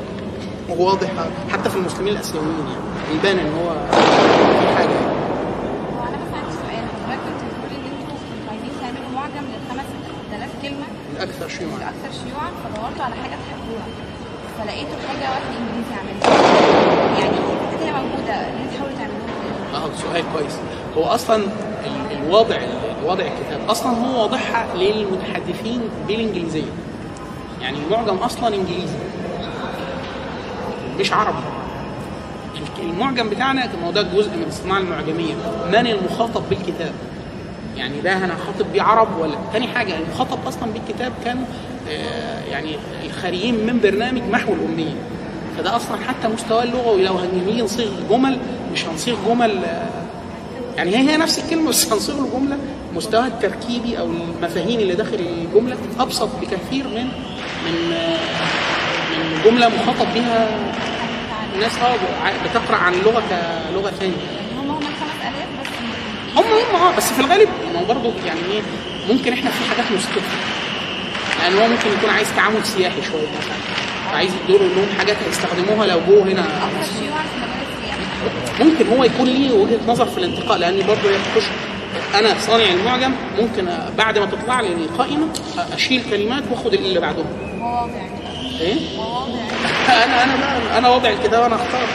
S1: واضحة حتى في المسلمين الآسيويين يعني. يبان إن هو في حاجة يعني.
S6: إن
S1: الأكثر شيوعا.
S6: الاكثر شيوعا فدورتوا على حاجة تحبوها. فلقيتوا حاجة واحد إنجليزي عملها يعني الحاجات هي موجودة؟ ليه تحاولوا تعملوها؟
S1: آه سؤال كويس. هو أصلا ال- الوضع الوضع الكتاب. أصلا هو واضحها للمتحدثين بالإنجليزية. يعني المعجم أصلا إنجليزي. مش عربي. المعجم بتاعنا ما هو ده جزء من الصناعه المعجمية. من المخاطب بالكتاب؟ يعني ده أنا هخاطب بيه عرب ولا؟ تاني حاجة المخاطب أصلا بالكتاب كان آه، يعني الخارجين من برنامج محو الاميه فده أصلا حتى مستوى اللغوي. لو هنيجي نصيغ جمل مش هنصيغ جمل آه، يعني هي هي نفس الكلمة بس هنصيغ الجملة مستوى التركيبي أو المفاهيم اللي داخل الجملة أبسط بكثير من من من جملة مخاطب بها الناس أه بتقرأ عن اللغة كلغه ثانية.
S6: يعني هم هم الخمس بس
S1: هم هم أه بس في الغالب ما برضه يعني إيه ممكن إحنا في حاجات نسكتها لأن هو ممكن يكون عايز تعامل سياحي شوية مثلا فعايز يدور لهم حاجات هيستخدموها لو جوه هنا.
S6: أكثر شيوعا في مجال السياحه
S1: ممكن هو يكون ليه وجهة نظر في الانتقاء لأن برضه هي تخش أنا صانع المعجم ممكن بعد ما تطلع لي القائمه أشيل كلمات وأخد اللي بعدهم.
S6: واضع يعني إيه؟ واضع يعني
S1: أنا أنا بقى أنا وضع الكتاب أنا أختار.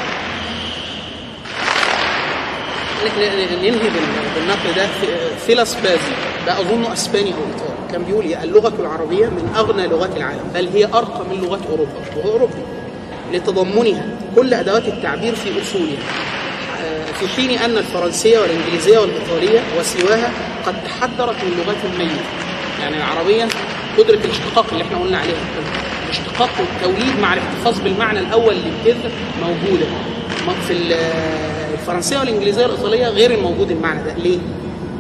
S1: ننهي بال- بالنقل ده فيلاسبازي ده اظنه أسباني أو ايطالي كان بيقول إيه اللغة العربية من أغنى لغات العالم بل هي أرقى من لغات أوروبا. وهو أوروبي. لتضمنها كل أدوات التعبير في أصولها. في حين أن الفرنسية والإنجليزية والإيطالية وسواها قد تحدرت من لغات الميت. يعني العربية قدرة الاشتقاق اللي إحنا قلنا عليها. الاشتقاق والتوليد مع الاحتفاظ بالمعنى الأول للجذر موجودة. ما- في ال- الفرنسية والإنجليزية والإيطالية غير الموجود المعنى ده. ليه؟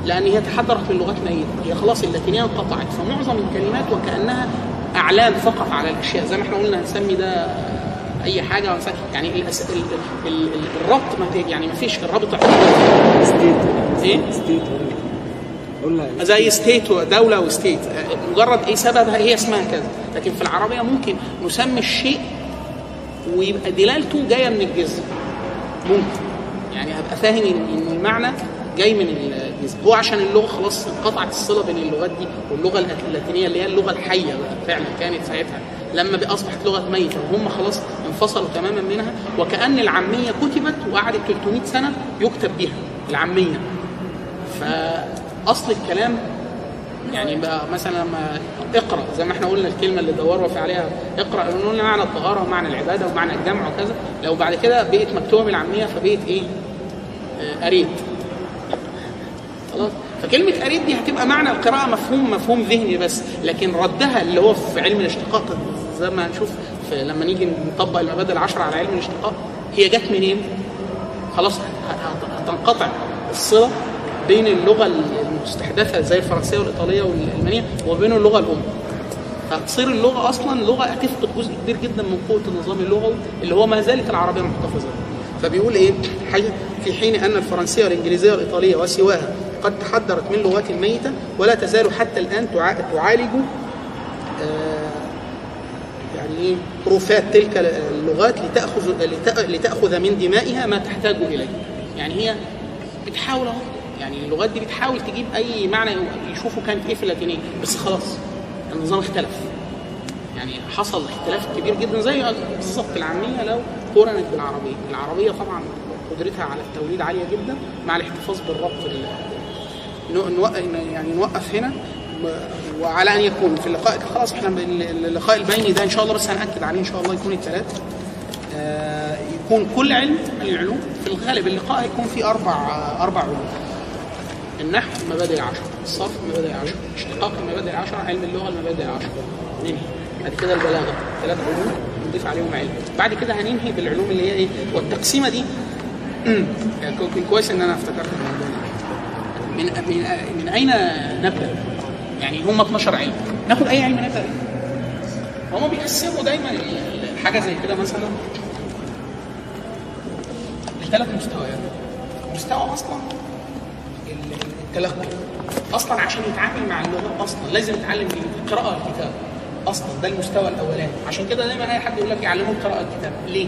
S1: لأن هي تحدرت من لغات ميته هي خلاص اللاتينيه انقطعت. فمعظم الكلمات وكأنها أعلام فقط على الأشياء. زي ما إحنا قلنا هنسمي ده أي حاجة يعني الأس... ال... ال... ال... الربط ما يعني ما فيش الرابط state
S2: إيه؟ state
S1: زي state ودوله و state مجرد إيه سببها هي اسمها كذا. لكن في العربية ممكن نسمي الشيء ويبقى دلالته جاية من الجذر ممكن. يعني هبقى فاهم ان المعنى جاي من الجذر هو عشان اللغة خلاص انقطعت الصلة بين اللغات دي واللغة اللات- اللاتينية اللي هي اللغة الحية بقى. فعلا كانت ساعتها. لما أصبحت لغة ميتة وهم خلاص انفصلوا تماما منها وكأن العامية كتبت وقعدت 300 سنة يكتب بها العامية. فأصل الكلام يعني بقى مثلا لما اقرأ زي ما إحنا قلنا الكلمة اللي دوروا في عليها اقرأ قلنا معنى الطهارة ومعنى العبادة ومعنى الجمع وكذا. لو بعد كده بقت مكتوبه بالعاميه فبقت إيه؟ آه، قريت خلاص؟ فكلمة قريت دي هتبقى معنى القراءة مفهوم مفهوم ذهني بس لكن ردها اللي هو في علم الاشتقاق زي ما هنشوف لما نيجي نطبق المبادئ العشرة على علم الاشتقاق هي جت منين؟ خلاص هتنقطع الصلة بين اللغة المستحدثة زي الفرنسية والإيطالية والألمانية وبين اللغة الأم فتصير اللغة أصلا لغة هتفقد جزء كبير جدا من قوة النظام اللغوي اللي هو ما زالت العربية محتفظة. فبيقول إيه؟ حاجة في حين أن الفرنسية والإنجليزية والإيطالية وسواها قد تحدرت من لغات ميتة ولا تزال حتى الآن تع- تعالج آه، يعني إيه؟ حروفات تلك اللغات لتأخذ لتأ- لتأخذ من دمائها ما تحتاج إليه. يعني هي بتحاول أهو. يعني اللغات دي بتحاول تجيب أي معنى يشوفوا كانت إيه في اللاتينية. بس خلاص النظام اختلف. يعني حصل اختلاف كبير جدا زي بالظبط العامية لو قورنت بالعربية، العربية طبعا قدرتها على التوليد عالية جدا مع الاحتفاظ بالربط يعني نوقف هنا. وعلى ان يكون في اللقاء. خلاص إحنا اللقاء البيني ده إن شاء الله بس هنأكد عليه إن شاء الله يكون الثلاث آه، يكون كل علم من العلوم في الغالب اللقاء هيكون فيه أربع أربع علوم. النحو المبادئ العشر الصرف المبادئ العشر اشتقاق المبادئ العشر علم اللغة المبادئ العشر ننهي. بعد كده البلاغة ثلاث علوم نضيف عليهم علم. بعد كده هننهي بالعلوم اللي هي إيه؟ والتقسيمة دي. كو- *clears throat* كو- كويس إن أنا افتكرت الموضوع ده. من من من أين نبدأ؟ يعني هم 12 علم. ناخد أي علم بيه هم بيقسموا دايما حاجة زي كده مثلا. لثلاث مستويات. مستوى أصلا ال- التلقي. أصلا عشان يتعامل مع اللغة أصلا لازم يتعلم القراءه والكتابه أصلا. ده المستوى الأولاني. عشان كده دايما أي حد يقول لك يعلمه القراءه والكتابه ليه؟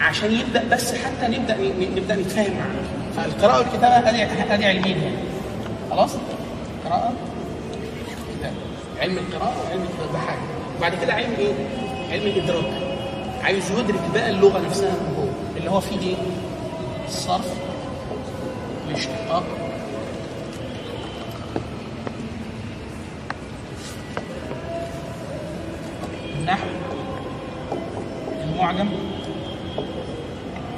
S1: عشان يبدأ بس حتى نبدأ نبدأ نتفاهم معاه فالقراءة والكتابة ادي ادي علمين يعني. خلاص؟ قراءة. علم القراءة وعلم حاجة وبعد كده علم إيه؟ علم الإدراك. عايز يدرك بقى اللغة نفسها من جوه اللي هو فيه إيه؟ الصرف الاشتقاق. النحو المعجم.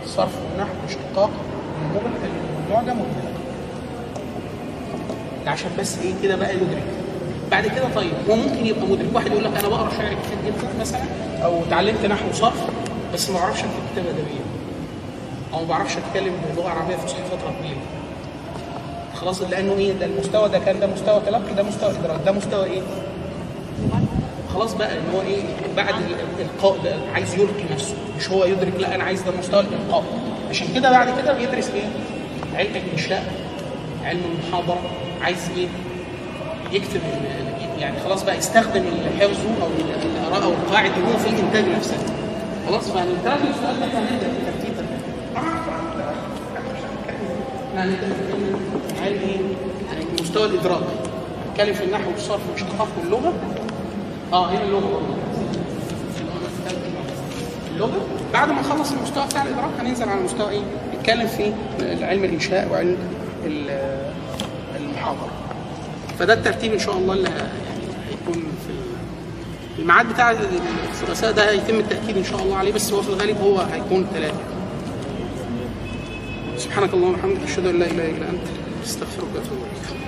S1: الصرف والنحو الاشتقاق المعجم ده عشان بس إيه؟ كده بقى يدرك. بعد كده طيب هو ممكن يبقى مدرك واحد يقول لك أنا بقرأ شعر كتير جدا مثلا أو اتعلمت نحو وصرف بس ما بعرفش أكتب كتابه ادبيه أو ما بعرفش أتكلم بلغة عربية فصحى فترة طويلة. خلاص لأنه إيه؟ ده المستوى ده كان ده مستوى تلقي ده مستوى إدراك ده مستوى إيه؟ خلاص بقى إن هو إيه؟ بعد الإلقاء ده عايز يلقي نفسه مش هو يدرك لا أنا عايز ده مستوى الإلقاء. عشان كده بعد كده بيدرس إيه؟ علم الإنشاء علم المحاضرة عايز إيه؟ يكتب يعني خلاص بقى يستخدم حفظه أو الاراء أو القواعد هو في الانتاج نفسها خلاص فيعني الثلاث مستويات اللي إحنا هنبدا في ترتيب في علم إيه؟ يعني مستوى الإدراك نتكلم في النحو والصرف والاشتقاق واللغة آه هنا اللغة. اللغة بعد ما نخلص المستوى بتاع الإدراك هننزل على مستوى إيه؟ نتكلم في علم الإنشاء وعلم فده الترتيب إن شاء الله اللي يعني هيكون في الميعاد بتاع الثلاثاء ده هيتم التأكيد إن شاء الله عليه بس هو في الغالب هو هيكون ثلاثة سبحانك اللهم وبحمدك أشهد أن لا إله إلا أنت أستغفرك وأتوب إليك.